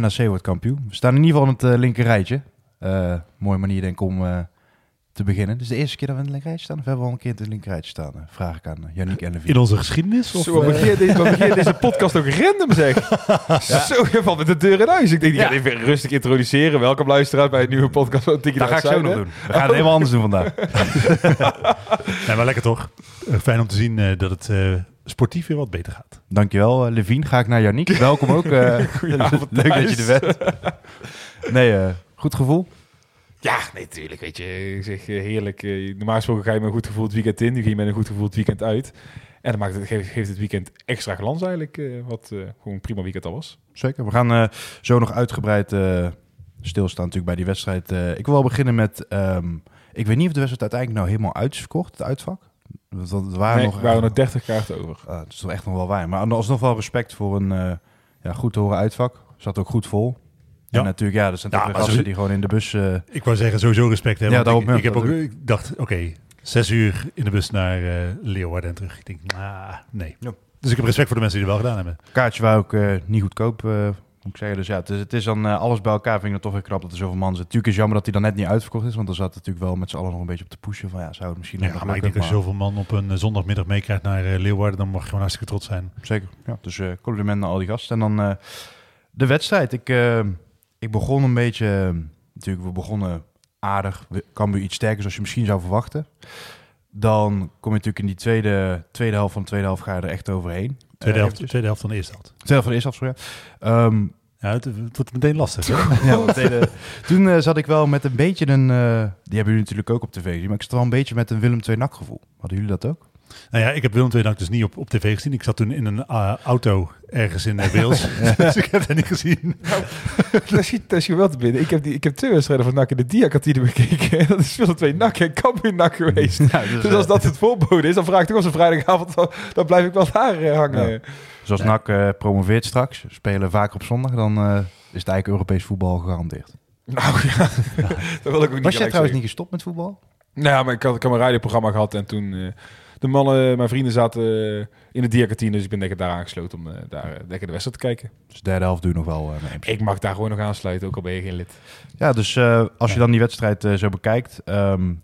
NAC wordt kampioen. We staan in ieder geval in het uh, linker rijtje. Uh, mooie manier denk ik om uh, te beginnen. Dus de eerste keer dat we in het linker rijtje staan. Of hebben we al een keer in het linker rijtje staan? Uh, vraag ik aan Yannick en Levine. In onze geschiedenis? Of, Zo, we beginnen deze, we beginnen deze podcast ook random zeg. Zo, je valt met de deur in huis. Ik denk, die Ja. gaat even rustig introduceren. Welkom luisteraar bij een nieuwe podcast van Tikkie Dat ga ik het zo nog doen. We gaan het helemaal anders doen vandaag. Nee, maar lekker toch? Eh, fijn om te zien eh, dat het eh, sportief weer wat beter gaat. Dankjewel, uh, Levine. Ga ik naar Yannick. Welkom ook. Uh, leuk dat je er bent. Nee, uh, goed gevoel? Ja, nee, tuurlijk. Weet je, ik zeg eh, heerlijk. eh, normaal gesproken ga je met een goed gevoel het weekend in. Nu ging je met een goed gevoel het weekend uit. En dan maakt het, geeft, geeft het weekend extra glans eigenlijk. eh, wat eh, gewoon een prima weekend al was. Zeker. We gaan uh, zo nog uitgebreid uh, stilstaan natuurlijk bij die wedstrijd. Uh, ik wil wel beginnen met... Um, ik weet niet of de wedstrijd uiteindelijk nou helemaal uit is verkocht, het uitvak. Want Er waren Nee, nog, er waren nog 30 kaarten over. Uh, dat is toch echt nog wel waar. Maar alsnog wel respect voor een uh, ja, goed te horen uitvak. Zat ook goed vol. Ja. En natuurlijk, ja, er zijn Ja, gasten zo- die gewoon in de bus... uh, Ik wou zeggen, sowieso respect hebben. Ja, ik, heb ook, ik dacht, oké, zes uur in de bus naar eh, Leeuwarden en terug. Ik denk, nee. Ja. Dus ik heb respect voor de mensen die het wel gedaan hebben. kaartjes waren ook uh, niet goedkoop, uh, moet ik zeggen. Dus ja, het is, het is dan uh, alles bij elkaar. Vind ik het toch weer knap dat er zoveel man zit. Natuurlijk is jammer dat hij dan net niet uitverkocht is. Want dan zat natuurlijk wel met z'n allen nog een beetje op te pushen. Van ja, zou het misschien nog maar ik lukken, denk als je zoveel man op een eh, zondagmiddag meekrijgt naar eh, Leeuwarden, dan mag je gewoon hartstikke trots zijn. Zeker. Ja, dus uh, compliment naar al die gasten. En dan de wedstrijd. Ik, ik begon een beetje... natuurlijk, we begonnen aardig. Cambuur iets sterker zoals je misschien zou verwachten. Dan kom je natuurlijk in die tweede, tweede helft van de tweede helft ga je er echt overheen. Tweede, helft, tweede helft van de eerste helft. Tweede helft van de eerste helft, sorry. Um, Ja, het, het, wordt meteen lastig. Hè? ja, want tweede, toen uh, zat ik wel met een beetje een... Uh, die hebben jullie natuurlijk ook op tv gezien. Maar ik zat wel een beetje met een Willem II NAC gevoel. Hadden jullie dat ook? Nou ja, ik heb Willem II NAC dus niet op, op tv gezien. Ik zat toen in een uh, auto ergens in Wales. dus ik heb dat niet gezien. Nou, dat schiet, dat schiet wel te binnen. Ik heb, die, ik heb twee wedstrijden van NAC in de Diakantine bekeken. En dat is veel twee NAC en Cambuur NAC geweest. Ja, dus, Dus als dat het voorbode is, dan vraag ik toch als een vrijdagavond, dan, dan blijf ik wel daar hangen. Ja. Dus als NAC uh, promoveert straks, spelen vaker op zondag, dan uh, is het eigenlijk Europees voetbal gegarandeerd. Nou ja, ja. dat wil ik ook niet Was jij trouwens zeggen. niet gestopt met voetbal? Nou, maar ik had, ik had een radioprogramma gehad en toen... De mannen, mijn vrienden zaten uh, in de diakantine, dus ik ben denk ik daar aangesloten om uh, daar uh, lekker de wedstrijd te kijken. Dus de derde helft doe je nog wel. Ik mag daar gewoon nog aansluiten, ook al ben je geen lid. Ja, dus als je dan die wedstrijd zo bekijkt, um,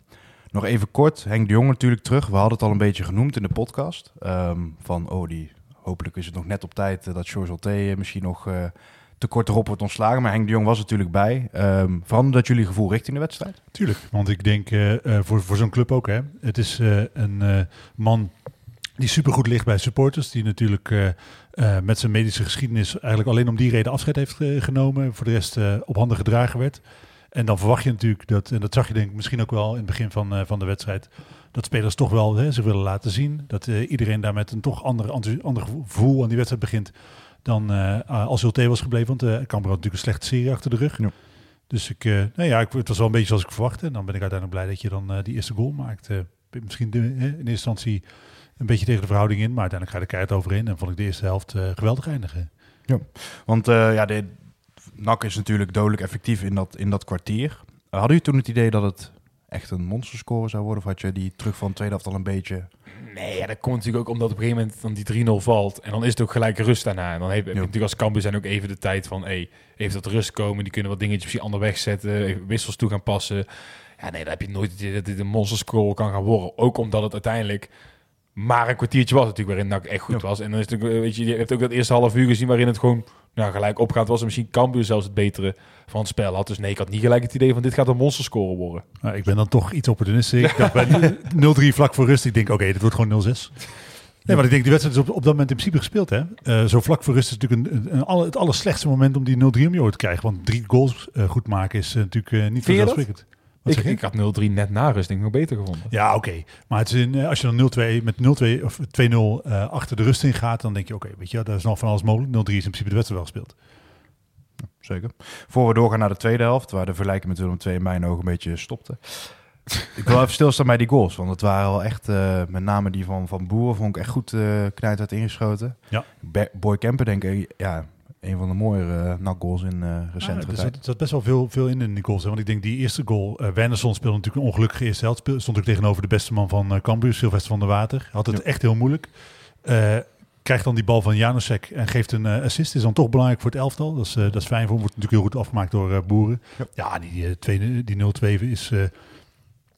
nog even kort. Henk de Jong natuurlijk terug. We hadden het al een beetje genoemd in de podcast. Um, van, oh, die, hopelijk is het nog net op tijd uh, dat George Olte misschien nog uh, te kort erop wordt ontslagen. Maar Henk de Jong was natuurlijk bij. Um, veranderde dat jullie gevoel richting de wedstrijd? Tuurlijk, want ik denk uh, voor, voor zo'n club ook. Hè. Het is uh, een man die supergoed ligt bij supporters. Die natuurlijk met zijn medische geschiedenis eigenlijk alleen om die reden afscheid heeft genomen. Voor de rest op handen gedragen werd. En dan verwacht je natuurlijk dat, en dat zag je denk misschien ook wel in het begin van, van de wedstrijd, dat spelers toch wel hè, zich willen laten zien. Dat iedereen daar met een toch ander, ander gevoel aan die wedstrijd begint dan uh, als Ulte was gebleven. Want uh, Cambuur had natuurlijk een slechte serie achter de rug. Ja. Dus ik, uh, nou ja, ik, het was wel een beetje zoals ik verwachtte. En dan ben ik uiteindelijk blij dat je dan die eerste goal maakt. Misschien de, in eerste instantie een beetje tegen de verhouding in, maar uiteindelijk ga je de keihard overheen. En vond ik de eerste helft geweldig eindigen. Ja, want uh, ja, de NAC is natuurlijk dodelijk effectief in dat, in dat kwartier. Hadden jullie toen het idee dat het echt een monsterscore zou worden? Of had je die terug van de tweede helft al een beetje... Nee, ja, dat komt natuurlijk ook omdat op een gegeven moment dan die 3-0 valt. En dan is het ook gelijk rust daarna. En dan heb je natuurlijk als Cambuur zijn ook even de tijd van... Hey, even tot rust komen. Die kunnen wat dingetjes misschien ander wegzetten. Wissels toe gaan passen. Ja, nee, dan heb je nooit dat dit een monsterscore kan gaan worden. Ook omdat het uiteindelijk maar een kwartiertje was natuurlijk waarin NAC echt goed was. En dan is het weet je, je hebt ook dat eerste half uur gezien waarin het gewoon nou, gelijk opgaat was. En misschien Cambuur zelfs het betere van het spel had. Dus nee, ik had niet gelijk het idee van dit gaat een monsterscore worden. Nou, ik ben dan toch iets opportunistisch. Ik dacht bij 0-3 vlak voor rust. Ik denk, oké, okay, dit wordt gewoon 0-6. Nee, maar ik denk, die wedstrijd is op, op dat moment in principe gespeeld. Hè? Uh, zo vlak voor rust is natuurlijk een, een, een, het allerslechtste moment om die 0-3 om je te krijgen. Want drie goals uh, goed maken is uh, natuurlijk niet vanzelfsprekend. Wat Ik, ik had 0-3 net na rust denk ik nog beter gevonden. Ja, oké. Maar het is in, eh, als je dan 0-2 met 0-2 of 2-0 eh, achter de rust in gaat, dan denk je, oké, weet je, daar is nog van alles mogelijk. 0-3 is in principe de wedstrijd wel gespeeld. Zeker. Voor we doorgaan naar de tweede helft, waar de vergelijking met Willem II in mijn ogen een beetje stopte. ik wil even stilstaan bij die goals, want het waren wel echt, eh, met name die van, van Boer, vond ik echt goed uh, knijt uit ingeschoten. Ja. Boy Kemper, denk ik, ja, een van de mooiere uh, goals in uh, recente er tijd. zat, zat best wel veel, veel in in die goals. Hè? Want ik denk die eerste goal, uh, Wernersson speelde natuurlijk een ongelukkige eerste helft. Stond ook tegenover de beste man van uh, Cambuur, Sylvester van der Water. Had het Ja. echt heel moeilijk. Uh, krijgt dan die bal van Janusek en geeft een assist. Is dan toch belangrijk voor het elftal. Dat is, dat is fijn voor hem. Wordt natuurlijk heel goed afgemaakt door Boeren. Ja. Ja, die, uh, twee, die 0-2 is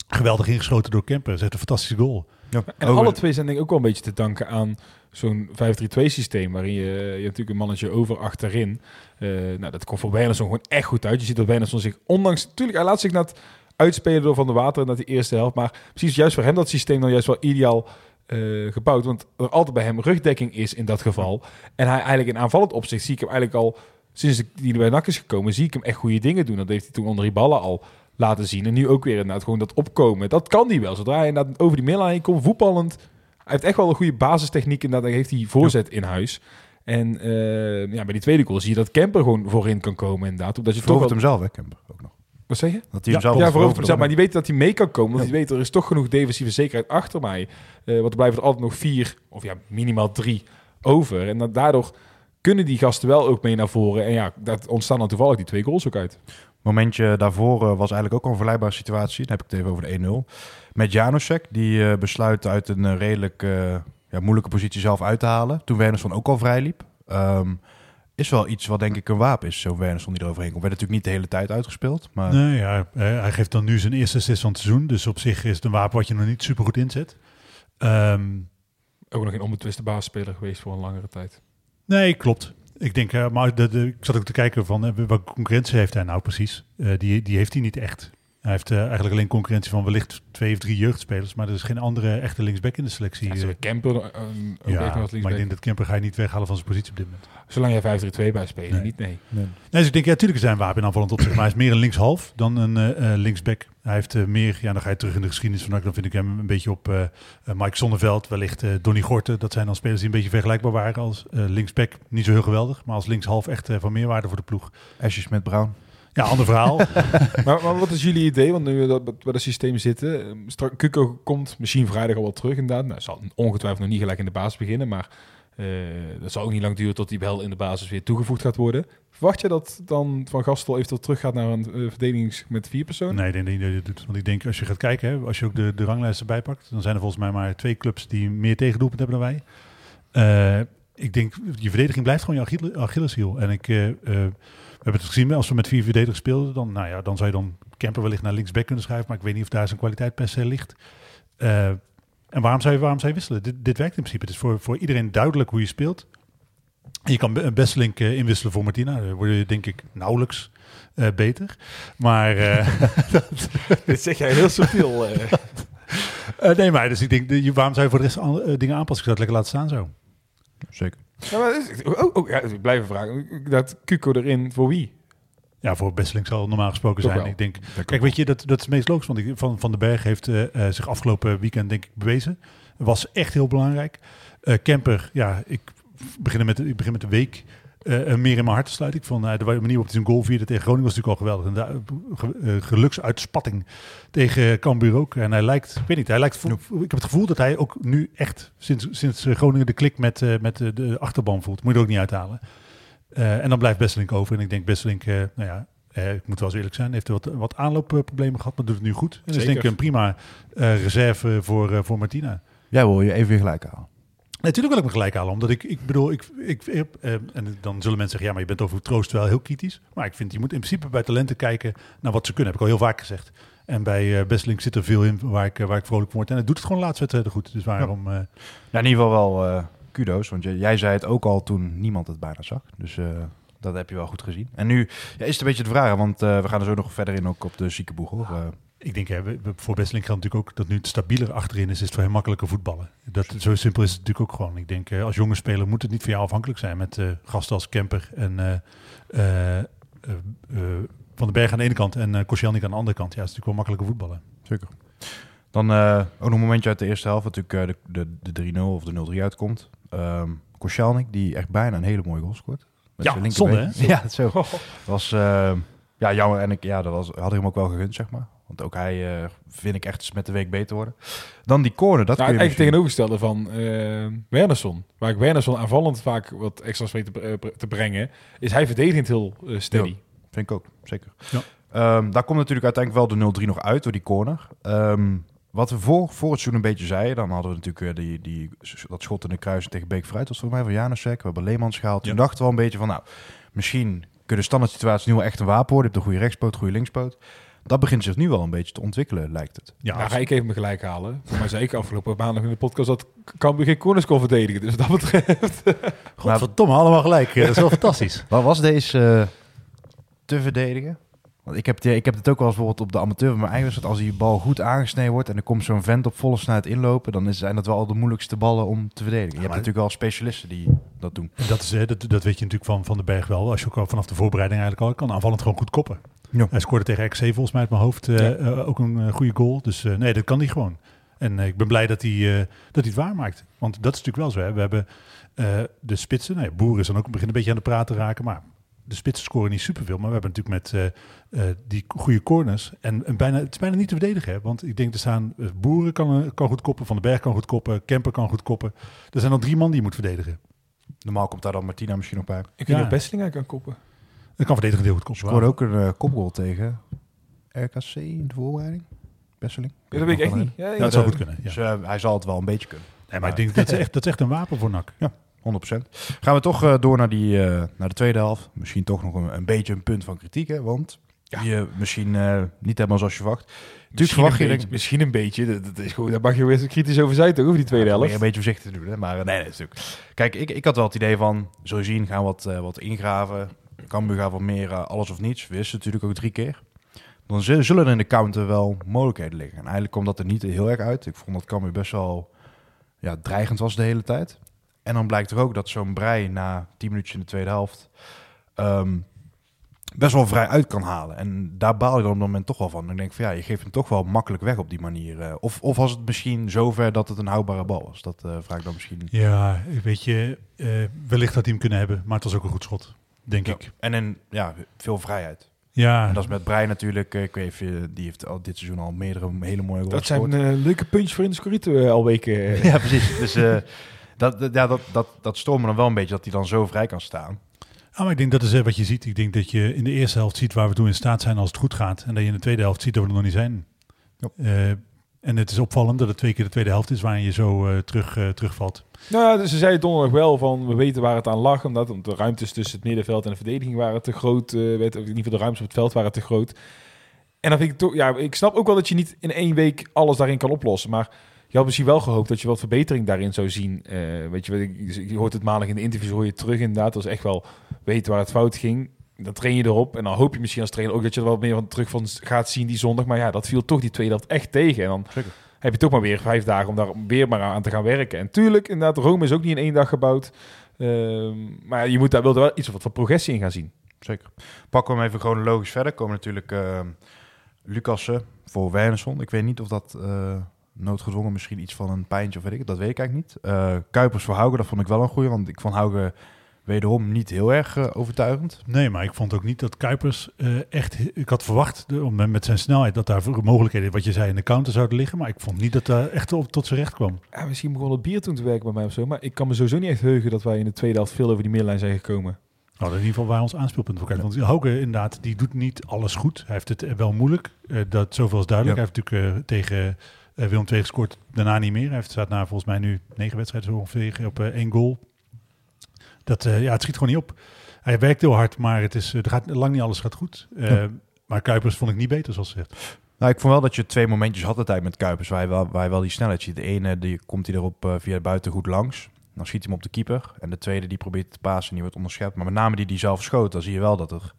geweldig ingeschoten door Kemper. Dat is echt een fantastische goal. Ja. En Over- alle twee zijn denk ik ook wel een beetje te danken aan zo'n 5-3-2 systeem, waarin je, je hebt natuurlijk een mannetje over achterin. Uh, nou, dat komt voor Wernersson gewoon echt goed uit. Je ziet dat Wernersson zich, ondanks, natuurlijk, hij laat zich net uitspelen door Van der Water naar die eerste helft, maar precies juist voor hem dat systeem dan juist wel ideaal uh, gebouwd, want er altijd bij hem rugdekking is in dat geval. En hij eigenlijk in aanvallend opzicht zie ik hem eigenlijk al, sinds hij bij NAC is gekomen, zie ik hem echt goede dingen doen. Dat heeft hij toen onder die ballen al laten zien. En nu ook weer inderdaad gewoon dat opkomen. Dat kan hij wel. Zodra hij inderdaad over die middenlijn komt, voetballend. Hij heeft echt wel een goede basistechniek. En dat heeft hij voorzet in huis. En uh, ja, bij die tweede goal zie je dat Kemper gewoon voorin kan komen inderdaad. Omdat je toch wel... hem zelf, hè, Kemper, ook nog. Wat zeg je? Dat hij Ja, zelf Ja, zelf, maar die weet dat hij mee kan komen. Want Ja. die weet, er is toch genoeg defensieve zekerheid achter mij. Uh, want er blijven er altijd nog vier, of ja, minimaal drie over. En dat, daardoor kunnen die gasten wel ook mee naar voren. En ja, dat ontstaan dan toevallig die twee goals ook uit. Momentje daarvoor uh, was eigenlijk ook al een vergelijkbare situatie. Dan heb ik het even over de 1-0. Met Janusek, die uh, besluit uit een uh, redelijk ja, moeilijke positie zelf uit te halen. Toen Wernersson ook al vrij liep. Um, is wel iets wat denk ik een wapen is, zo Wernersson die eroverheen komt. Werd natuurlijk niet de hele tijd uitgespeeld. Maar... Nee, ja, hij geeft dan nu zijn eerste assist van het seizoen. Dus op zich is het een wapen wat je nog niet super goed inzet. Um, ook nog een onbetwiste baasspeler geweest voor een langere tijd. Nee, klopt. Ik denk, uh, maar ik zat ook te kijken van uh, welke concurrentie heeft hij nou precies. Uh, die, die heeft hij niet echt. Hij heeft eigenlijk alleen concurrentie van wellicht twee of drie jeugdspelers, maar er is geen andere echte linksback in de selectie. Ja, Kemper ook ja, maar ik denk dat Kemper ga je niet weghalen van zijn positie op dit moment. Zolang jij 5-3-2 bij spelen, Nee. niet nee. nee. nee. dus ik denk, ja, natuurlijk zijn wapen aanvallend op zich, maar hij is meer een linkshalf dan een uh, linksback. Hij heeft uh, meer, ja, dan ga je terug in de geschiedenis van dan vind ik hem een beetje op uh, Mike Sonneveld, wellicht Donny Gorten. Dat zijn dan spelers die een beetje vergelijkbaar waren als linksback. Niet zo heel geweldig, maar als linkshalf echt van meerwaarde voor de ploeg. Asjes met Brown. Ja, ander verhaal. maar, maar, wat is jullie idee? Want nu we dat bij het systeem zitten, Kuko komt misschien vrijdag al wel terug inderdaad. Nou, zal ongetwijfeld nog niet gelijk in de basis beginnen, maar uh, dat zal ook niet lang duren tot hij wel in de basis weer toegevoegd gaat worden. Verwacht je dat dan Van Gastel eventueel terug gaat naar een uh, verdediging met vier personen? Nee, ik denk niet dat je doet. Want ik denk, als je gaat kijken, hè, als je ook de, de ranglijst erbij pakt, dan zijn er volgens mij maar twee clubs die meer tegendoelpunt hebben dan wij. Uh, ik denk, je verdediging blijft gewoon je Achille, Achilleshiel. En ik... We hebben het gezien, als we met vier verdedigers speelden, dan, nou ja, dan zou je dan Kemper wellicht naar linksback kunnen schuiven. Maar ik weet niet of daar zijn kwaliteit per se ligt. Uh, en waarom zou, je, waarom zou je wisselen? Dit, dit werkt in principe. Het is voor, voor iedereen duidelijk hoe je speelt. Je kan best link uh, inwisselen voor Martina. Dan word je denk ik nauwelijks uh, beter. Maar... Dit zeg jij heel subtiel. Uh, nee, maar dus ik denk, waarom zou je voor de rest an, dingen aanpassen? Ik zou het lekker laten staan zo. Zeker. Ja, maar is, ook, ook, ja, ik blijf vragen. Dat Cuco erin voor wie? Ja, voor Besseling zal het normaal gesproken zijn. Ik denk, kijk, weet je, dat, dat is het meest logisch. Want van, van den Berg heeft uh, uh, zich afgelopen weekend denk ik bewezen. Was echt heel belangrijk. Uh, Kemper, ja, ik begin met, ik begin met de week uh, meer in mijn hart te sluiten. Ik vond uh, de manier waarop hij zijn goal vierde tegen Groningen was natuurlijk al geweldig. En de, uh, geluksuitspatting tegen Cambuur ook. En hij lijkt, ik weet niet, hij lijkt, ik heb het gevoel dat hij ook nu echt sinds, sinds Groningen de klik met, met de achterban voelt. Moet je er ook niet uithalen. En dan blijft Besselink over. En ik denk Besselink, nou ja, uh, ik moet wel eens eerlijk zijn, heeft wat, wat aanloopproblemen gehad, maar doet het nu goed. En dat is denk ik een prima reserve voor, voor Martina. Jij wil je even weer gelijk halen. Natuurlijk wil ik me gelijk halen, omdat ik, ik bedoel, ik, ik, ik uh, en dan zullen mensen zeggen, ja, maar je bent over troost wel heel kritisch. Maar ik vind, je moet in principe bij talenten kijken naar wat ze kunnen, heb ik al heel vaak gezegd. En bij uh, Besseling zit er veel in waar ik, uh, waar ik vrolijk van word. En het doet het gewoon laatste wedstrijden goed, dus waarom... Ja. ja, in ieder geval wel uh, kudo's, want jij, jij zei het ook al toen niemand het bijna zag. Dus uh, dat heb je wel goed gezien. En nu ja, is het een beetje te vragen, want uh, we gaan er zo nog verder in ook op de ziekenboegel. Uh, ik denk, hè, voor Besseling geldt natuurlijk ook dat nu het stabieler achterin is, is het voor hem makkelijker voetballen. Dat, zo simpel is het natuurlijk ook gewoon. Ik denk, uh, als jonge speler moet het niet van jou afhankelijk zijn met uh, gasten als Kemper en uh, eh, eh, Van den Berg aan de ene kant en uh, Koscielnik aan de andere kant. Ja, dat is natuurlijk wel makkelijker voetballen. Zeker. Dan eh, ook nog een momentje uit de eerste helft, natuurlijk eh, de, de, de 3-0 of de 0-3 uitkomt. Um, Koscielnik, die echt bijna een hele mooie goal scoort. Met Ja, zonde, hè? Ja, zo. was eh, ja, jammer. En ik, ja, dat was, had ik hem ook wel gegund, zeg maar. Want ook hij, eh, vind ik echt met de week beter worden. Dan die corner, dat Nou, kun je eigenlijk tegenovergestelde van eh Wernersson. Waar ik Wernersson aanvallend vaak wat extra's weet te, eh, te brengen, is hij verdedigend heel steady. Vind ik ook, zeker. Ja. Ehm, daar komt natuurlijk uiteindelijk wel de 0-3 nog uit door die corner. Ehm, wat we voor, voor het seizoen een beetje zeiden, dan hadden we natuurlijk weer die, die, dat schot in de kruising tegen Beek vooruit. Dat was volgens mij van Janusek. We hebben Leemans gehaald. Toen Ja. dachten we wel een beetje van, nou, misschien kunnen standaard situaties nu wel echt een wapen worden. Je hebt een goede rechtspoot, goede linkspoot. Dat begint zich nu wel een beetje te ontwikkelen, lijkt het. Ja, Nou, ga ik even me gelijk halen. Maar zei ik afgelopen maandag in de podcast dat Cambuur geen corners kon verdedigen. Dus wat dat betreft... Godverdomme, allemaal gelijk. Dat is wel fantastisch. Waar was deze eh, te verdedigen? Want ik heb, het, ik heb het ook wel eens bijvoorbeeld op de amateur van mijn eigen wedstrijd. Als die bal goed aangesneden wordt en er komt zo'n vent op volle snelheid inlopen, dan zijn dat wel al de moeilijkste ballen om te verdedigen. Je hebt maar- natuurlijk wel specialisten die dat doen. En Dat, is, eh, dat, dat weet je natuurlijk van Van den Berg wel. Als je ook al vanaf de voorbereiding eigenlijk al kan aanvallend gewoon goed koppen. Ja. Hij scoorde tegen XC volgens mij uit mijn hoofd eh, Ja. eh, ook een eh, goede goal. Dus eh, nee, dat kan hij gewoon. En eh, ik ben blij dat hij, eh, dat hij het waarmaakt. Want dat is natuurlijk wel zo. Hè. We hebben eh, de spitsen. Nou ja, Boer is dan ook begint een beetje aan de praat te raken. Maar de spitsen scoren niet superveel. Maar we hebben natuurlijk met eh, eh, die goede corners. En, en bijna, het is bijna niet te verdedigen. Hè. Want ik denk er staan Boeren kan, kan goed koppen. Van den Berg kan goed koppen. Kemper kan goed koppen. Er zijn al drie man die je moet verdedigen. Normaal komt daar dan Martina misschien nog bij. Ik weet Ja. niet of Besseling kan koppen. Dat kan verdedigend heel goed koppen. Scoorde ook een eh, kopgoal tegen RKC in de voorbereiding. Besseling. Ja, dat weet ik echt niet. Ja, Ja, ja, dat zou goed kunnen. Ja. Dus eh, hij zal het wel een beetje kunnen. Nee, maar ik denk dat is echt, dat is echt een wapen voor NAC. 100%. Gaan we toch eh, door naar, die, eh, naar de tweede helft. Misschien toch nog een, een beetje een punt van kritiek, hè? Want je misschien eh, niet helemaal zoals je verwacht. Natuurlijk verwacht een je... beetje, misschien een beetje. Dat, dat is gewoon, daar mag je weer eens kritisch over zijn, toch? Over die tweede Ja, helft. een beetje voorzichtig te doen, hè? maar nee, nee, dat is natuurlijk. Kijk, ik, ik had wel het idee van, zo je zien, gaan we wat, wat ingraven. Cambuur gaat wat meer eh, alles of niets. We wisten natuurlijk ook drie keer. Dan zullen er in de counter wel mogelijkheden liggen. En eigenlijk komt dat er niet heel erg uit. Ik vond dat Cambuur best wel ja, dreigend was de hele tijd. En dan blijkt er ook dat zo'n brei na 10 minuutjes in de tweede helft ehm, best wel vrij uit kan halen. En daar baal je dan op dat moment toch wel van. Dan denk ik van ja, je geeft hem toch wel makkelijk weg op die manier. eh. Of, of was het misschien zover dat het een houdbare bal was? Dat eh, vraag ik dan misschien. Ja, weet je, wellicht had hij hem kunnen hebben, maar het was ook een goed schot, denk Ja. ik. En en ja, veel vrijheid. Ja, En dat is met Brein natuurlijk. eh, Ik weet even, die heeft al dit seizoen al meerdere hele mooie goals Dat zijn eh, leuke puntjes voor in de scorito eh, al weken. Ja, precies. Dus eh, dat, ja, dat, dat, dat stoort me dan wel een beetje dat hij dan zo vrij kan staan. Ah, maar ik denk dat is wat je ziet. Ik denk dat je in de eerste helft ziet waar we toe in staat zijn als het goed gaat. En dat je in de tweede helft ziet dat we er nog niet zijn. Ja. En het is opvallend dat het twee keer de tweede helft is waarin je zo eh, terug, eh, terugvalt. Nou ja, dus ze zei donderdag wel van, we weten waar het aan lag. Omdat de ruimtes tussen het middenveld en de verdediging waren te groot. of in ieder geval de ruimtes op het veld waren te groot. En dan vind ik toch, ja, ik snap ook wel dat je niet in één week alles daarin kan oplossen. Maar je had misschien wel gehoopt dat je wat verbetering daarin zou zien. Weet je, je hoort het maandag in de interviews, hoor je terug inderdaad. Dat is echt wel weten waar het fout ging. Dan train je erop. En dan hoop je misschien als trainer ook dat je er wat meer van terug van gaat zien die zondag. Maar ja, dat viel toch die tweede helft echt tegen. En dan Zeker. heb je toch maar weer vijf dagen om daar weer maar aan te gaan werken. En tuurlijk, inderdaad, Rome is ook niet in één dag gebouwd. Ehm, maar je moet daar wel iets wat van progressie in gaan zien. Zeker. Pakken we hem even chronologisch verder. Komen natuurlijk eh Lucassen voor Wernersson. Ik weet niet of dat eh, noodgedwongen misschien iets van een pijntje of weet ik. Dat weet ik eigenlijk niet. Eh, Kuipers voor Hauge, dat vond ik wel een goeie. Want ik vond Hauge wederom niet heel erg eh, overtuigend. Nee, maar ik vond ook niet dat Kuipers eh, echt... Ik had verwacht de, om, met zijn snelheid dat daar mogelijkheden, wat je zei, in de counter zouden liggen. Maar ik vond niet dat daar echt op, tot zijn recht kwam. Ja, misschien begon het bier toen te werken bij mij of zo. Maar ik kan me sowieso niet echt heugen dat wij in de tweede helft veel over die middenlijn zijn gekomen. Nou, in ieder geval waar ons aanspeelpunt voor kijken. Want Hauke inderdaad, die doet niet alles goed. Hij heeft het eh, wel moeilijk. Eh, dat zoveel is duidelijk. Ja. Hij heeft natuurlijk eh, tegen eh, Willem II gescoord. Daarna niet meer. Hij heeft, staat na volgens mij nu negen wedstrijden zo ongeveer op eh, één goal. Dat, eh, ja, het schiet gewoon niet op. Hij werkt heel hard, maar het is, eh, er gaat lang niet alles gaat goed. Eh, Ja. Maar Kuipers vond ik niet beter, zoals ze zegt. Nou, ik vond wel dat je twee momentjes had tijd met Kuipers. Waar hij wel, waar hij wel die snelheid ziet. De ene die komt hij erop via de buiten goed langs. Dan schiet hij hem op de keeper. En de tweede die probeert te pasen en die wordt onderschept. Maar met name die die zelf schoot, dan zie je wel dat er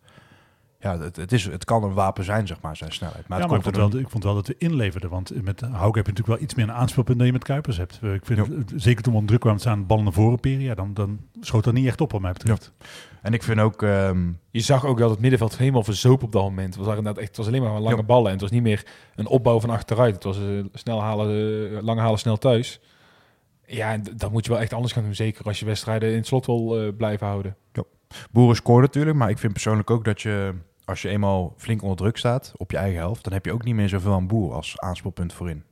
ja, het, het, is, het kan een wapen zijn, zeg maar, zijn snelheid. Maar, ja, ik komt vond, er wel, ik vond wel dat we inleverden. Want met Hauke heb je natuurlijk wel iets meer een aanspeelpunt dan je met Kuipers hebt. Ik vind, Ja. het- zeker toen we onder druk kwamen te staan, ballen naar voren peren. Ja, dan, dan schoot dat niet echt op wat mij betreft. En ik vind ook... ehm, Je zag ook dat het middenveld helemaal verzoop op dat moment. Het was, inderdaad echt, het was alleen maar lange Ja. ballen. En het was niet meer een opbouw van achteruit. Het was eh, snel halen, eh, lang halen, snel thuis. Ja, dat moet je wel echt anders gaan doen. Zeker als je wedstrijden in het slot wil eh, blijven houden. Boeren scoren natuurlijk, maar ik vind persoonlijk ook dat je, als je eenmaal flink onder druk staat op je eigen helft, dan heb je ook niet meer zoveel aan Boer als aanspeelpunt voorin.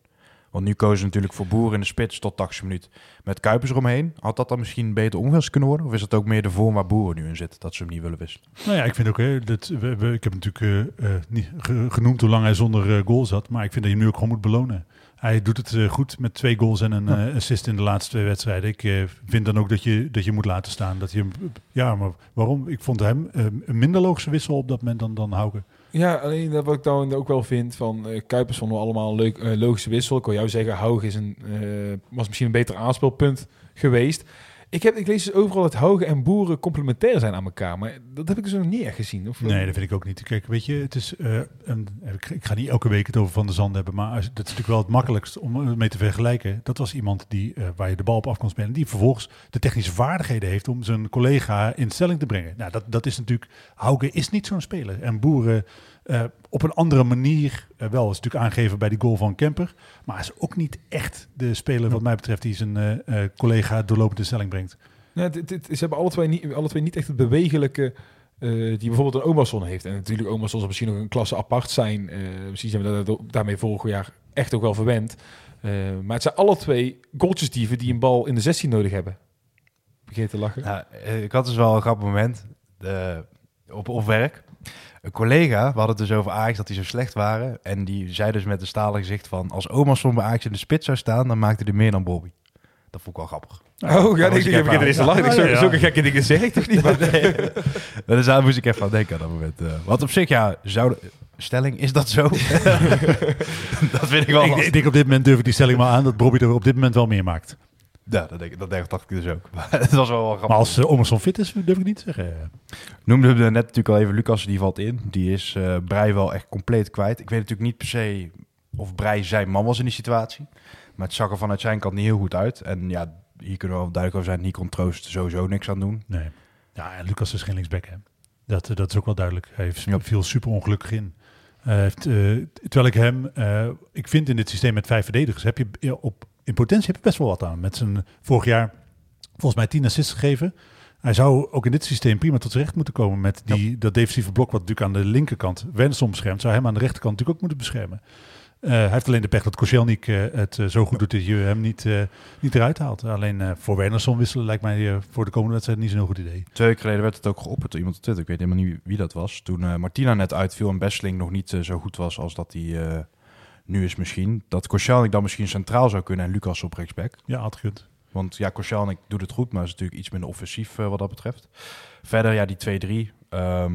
Want nu kozen ze natuurlijk voor Boer in de spits tot 80 minuut. Met Kuipers eromheen, had dat dan misschien beter omgewisseld kunnen worden? Of is het ook meer de vorm waar Boer nu in zit, dat ze hem niet willen wisselen? Nou ja, ik vind ook, hè, dat, ik heb natuurlijk eh, eh, niet ge- genoemd hoe lang hij zonder eh, goal zat. Maar ik vind dat je hem nu ook gewoon moet belonen. Hij doet het eh, goed met twee goals en een eh, assist in de laatste twee wedstrijden. Ik eh, vind dan ook dat je, dat je moet laten staan. Dat je ja, maar waarom? Ik vond hem een minder logische wissel op dat moment dan, dan Hauke. Ja, alleen dat wat ik dan ook wel vind van Kuipers vonden we allemaal een leuk, logische wissel. Ik wil jou zeggen, Haug is een, was misschien een beter aanspeelpunt geweest. Ik, heb, ik lees dus overal dat Haugen en Boeren complementair zijn aan elkaar. Maar dat heb ik dus nog niet echt gezien. Of, Nee, dat vind ik ook niet. Kijk, weet je, het is. eh, een, ik, ga niet elke week het over Van der Zand hebben, maar dat is natuurlijk wel het makkelijkst om mee te vergelijken. Dat was iemand die, eh, waar je de bal op af kon spelen, die vervolgens de technische vaardigheden heeft om zijn collega in stelling te brengen. Nou, dat, dat is natuurlijk. Hauke is niet zo'n speler. En Boeren eh, op een andere manier eh, wel. is natuurlijk aangegeven bij die goal van Kemper, maar hij is ook niet echt de speler, wat mij betreft, die zijn eh, eh, collega doorlopend in stelling brengt. Nee, dit, dit- ze hebben alle twee, niet, alle twee niet echt het bewegelijke eh, die bijvoorbeeld een Omerson heeft. En natuurlijk Omerson zal misschien ook een klasse apart zijn. Eh, misschien zijn we daar- daarmee vorig jaar echt ook wel verwend. Eh, maar het zijn alle twee goaltjesdieven die een bal in de 16 nodig hebben. Vergeet te lachen. Ja, ik had dus wel een grappig moment op, op werk. Een collega, we hadden het dus over Ajax, dat die zo slecht waren. En die zei dus met een stalen gezicht van... als Omerson bij Ajax in de spits zou staan, dan maakte hij meer dan Bobby. Dat vond ik wel grappig. Oh, ja, ik begin er eens te lachen. Ik zo-. Zulke gekke dingen zeg ik toch niet? Maar Dus daar moest ik even aan denken aan dat moment. eh. want op zich, ja, zou stelling, is dat zo? dat vind ik wel ik denk op dit moment durf ik die stelling maar aan dat Bobby er op dit moment wel meer maakt. Ja, dat, denk, ik- dat dacht ik dus ook. Maar het was wel, wel grappig. Maar als uh, Omerson fit is, durf ik niet te zeggen. Noemden we net natuurlijk al even Lucas, die valt in. Die is eh Brei wel echt compleet kwijt. Ik weet natuurlijk niet per se of Brei zijn man was in die situatie. Maar het zag er vanuit zijn kant niet heel goed uit. En ja, hier kunnen we wel duidelijk over zijn. Hier kon Troost sowieso niks aan doen. Nee. Ja, en Lucas is geen linksback, hè. Dat, eh, dat is ook wel duidelijk. Hij heeft, Ja. viel super ongelukkig in. Heeft, eh, terwijl ik hem, eh, ik vind in dit systeem met vijf verdedigers, heb je op, in potentie heb je best wel wat aan. Met zijn vorig jaar volgens mij tien assists gegeven. Hij zou ook in dit systeem prima tot zijn recht moeten komen met die, dat defensieve blok wat natuurlijk aan de linkerkant Wenson beschermt. Zou hem aan de rechterkant natuurlijk ook moeten beschermen. Eh, hij heeft alleen de pech dat Koscielnik eh, het eh, zo goed doet dat je hem niet, niet eruit haalt. Alleen voor Wernersson wisselen lijkt mij voor de komende wedstrijd niet zo'n heel goed idee. Twee weken geleden werd het ook geopperd door iemand op Twitter. Ik weet helemaal niet wie dat was. Toen Martina net uitviel en Besseling nog niet zo goed was als dat hij nu is misschien. Dat Koscielnik dan misschien centraal zou kunnen en Lucas op rechtsback. Ja, had gekund. Want ja, Koscielnik doet het goed, maar is natuurlijk iets minder offensief eh, wat dat betreft. Verder, ja, die 2-3. ehm,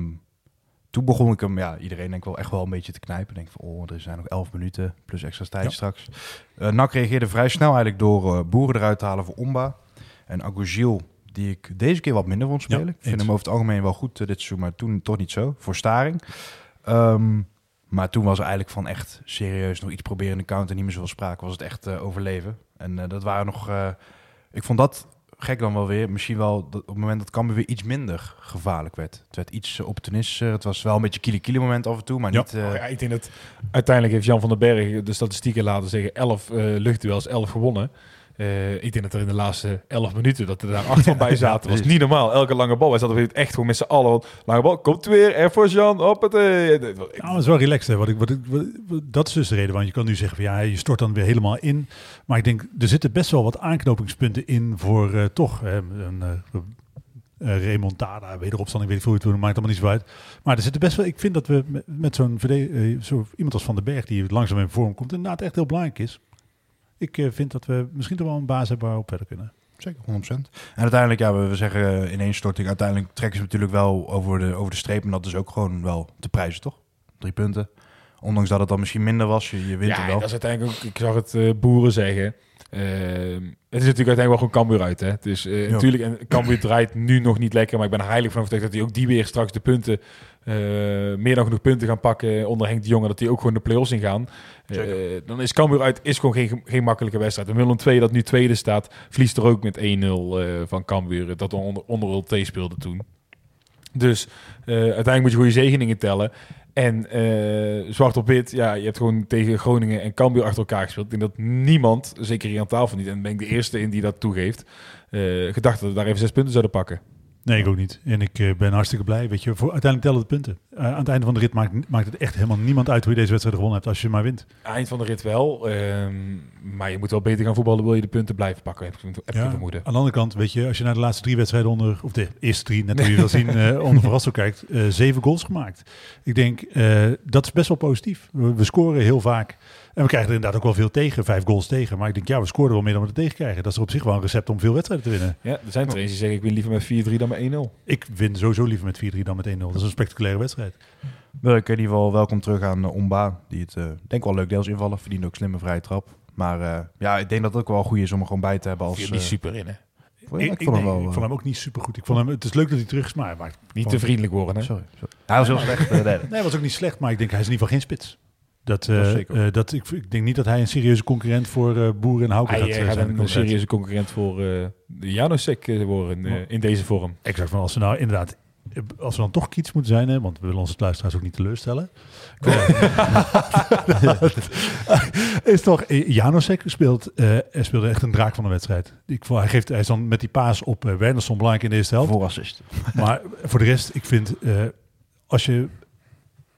toen begon ik hem, ja, iedereen denk ik wel echt wel een beetje te knijpen. Denk van, oh, er zijn nog 11 minuten plus extra tijd Ja. straks. Eh NAC reageerde vrij snel eigenlijk door eh, Boeren eruit te halen voor Omba. En Agogil, die ik deze keer wat minder vond spelen. Ja, ik vind eens. hem over het algemeen wel goed dit seizoen, maar toen toch niet zo. Voor Staring. Ehm, maar toen was eigenlijk van echt serieus nog iets proberen in de counter. Niet meer zoveel sprake, was het echt eh, overleven. En eh, dat waren nog... eh, ik vond dat gek dan wel weer. Misschien wel dat op het moment dat Cambuur weer iets minder gevaarlijk werd. Het werd iets uh, opportunistischer. Het was wel een beetje kiele-kiele moment af en toe, maar Ja. niet... eh, Oh ja, ik denk dat uiteindelijk heeft Jan van den Berg de statistieken laten zeggen 11 eh luchtduels, 11 gewonnen. Eh, ik denk dat er in de laatste 11 minuten dat er daar acht van bij zaten. was niet normaal. Elke lange bal. Wij zaten weer echt gewoon met z'n allen. want Lange bal, komt weer. Er voor Jan. Maar het is wel relaxed. Hè. Wat ik, wat ik, wat- wat- dat is dus de reden. Want je kan nu zeggen van ja, je stort dan weer helemaal in. Maar ik denk, er zitten best wel wat aanknopingspunten in voor eh, toch eh, een eh, eh, remontada, wederopstanding, weet ik veel hoe het maakt allemaal niet zo uit. Maar er zitten best wel, ik vind dat we met, met zo'n zo iemand als Van den Berg, die langzaam in vorm komt, inderdaad echt heel belangrijk is. Ik eh, vind dat we misschien toch wel een baas hebben waarop we verder kunnen. Zeker, 100%. En uiteindelijk, ja, we, we zeggen eh, ineenstorting. Uiteindelijk trekken ze natuurlijk wel over de, over de streep. En dat is ook gewoon wel te prijzen, toch? Drie punten. Ondanks dat het dan misschien minder was, je, je wint ja, er wel. dat is uiteindelijk ook, ik zag het eh, boeren zeggen. Ehm, het is natuurlijk uiteindelijk wel gewoon Cambuur uit. Hè? Dus Ja. natuurlijk, en Cambuur draait nu nog niet lekker, maar ik ben er heilig van overtuigd dat hij ook die weer straks de punten, eh, meer dan genoeg punten gaan pakken onder Henk de Jonge, dat die ook gewoon de play-offs ingaan. Eh, dan is Cambuur uit, is gewoon geen, geen makkelijke wedstrijd. En Willem II, dat nu tweede staat, verliest er ook met 1-0 eh, van Cambuur, dat onder, onder Ulte speelde toen. Dus uiteindelijk moet je goede zegeningen tellen. En eh, zwart op wit, ja, je hebt gewoon tegen Groningen en Cambuur achter elkaar gespeeld. Ik denk dat niemand, zeker hier aan tafel niet, en ben ik de eerste in die dat toegeeft, eh, gedacht dat we daar even zes punten zouden pakken. Nee, ik ook niet. En ik eh, ben hartstikke blij. Weet je, voor, uiteindelijk tellen de punten. Eh, aan het einde van de rit maakt, maakt het echt helemaal niemand uit hoe je deze wedstrijd gewonnen hebt als je maar wint. Eind van de rit wel, ehm, maar je moet wel beter gaan voetballen, wil je de punten blijven pakken, heb ik, heb ik Ja, een vermoeden. Aan de andere kant, weet je, als je naar de laatste drie wedstrijden onder, of de eerste drie, net hoe je wil zien, eh onder Verrassel kijkt, zeven goals gemaakt. Ik denk, dat is best wel positief. We, we scoren heel vaak. En we krijgen er inderdaad ook wel veel tegen, vijf goals tegen. Maar ik denk, ja, we scoren wel meer dan we er tegen krijgen. Dat is op zich wel een recept om veel wedstrijden te winnen. Ja, er zijn trainers die zeggen, ik win liever met 4-3 dan met 1-0. Ik win sowieso liever met 4-3 dan met 1-0. Dat is een spectaculaire wedstrijd. Wil ik in ieder geval welkom terug aan uh, Omba, die het eh, denk wel leuk deels invallen. Verdient ook slimme vrije trap. Maar eh, ja, ik denk dat het ook wel goed is om er gewoon bij te hebben als... Eh, niet super in, hè? ik, ik, vond hem nee, wel... ik eh, vond hem ook niet super goed. Ik vond hem, het is leuk dat hij terug is, maar hij maakt Niet te vriendelijk worden, hè? Sorry, sorry. Hij was heel slecht. eh. Nee, hij was ook niet slecht, maar ik denk hij is in ieder geval geen spits. Dat, Dat eh, eh, dat, ik, ik denk niet dat hij een serieuze concurrent voor eh Boeren en Hauke Hij gaat, gaat zijn. een concurrent. serieuze concurrent voor eh Janosek worden in deze vorm. Exact, van als we nou inderdaad, als we dan toch kiets moeten zijn, hè, want we willen onze luisteraars ook niet teleurstellen. is toch, Janosek speelt, eh, hij speelde echt een draak van de wedstrijd. Ik, vond- hij, geeft, hij is dan met die paas op uh, Wernersson belangrijk in de eerste helft. Voor assist. Maar voor de rest, ik vind, eh, als je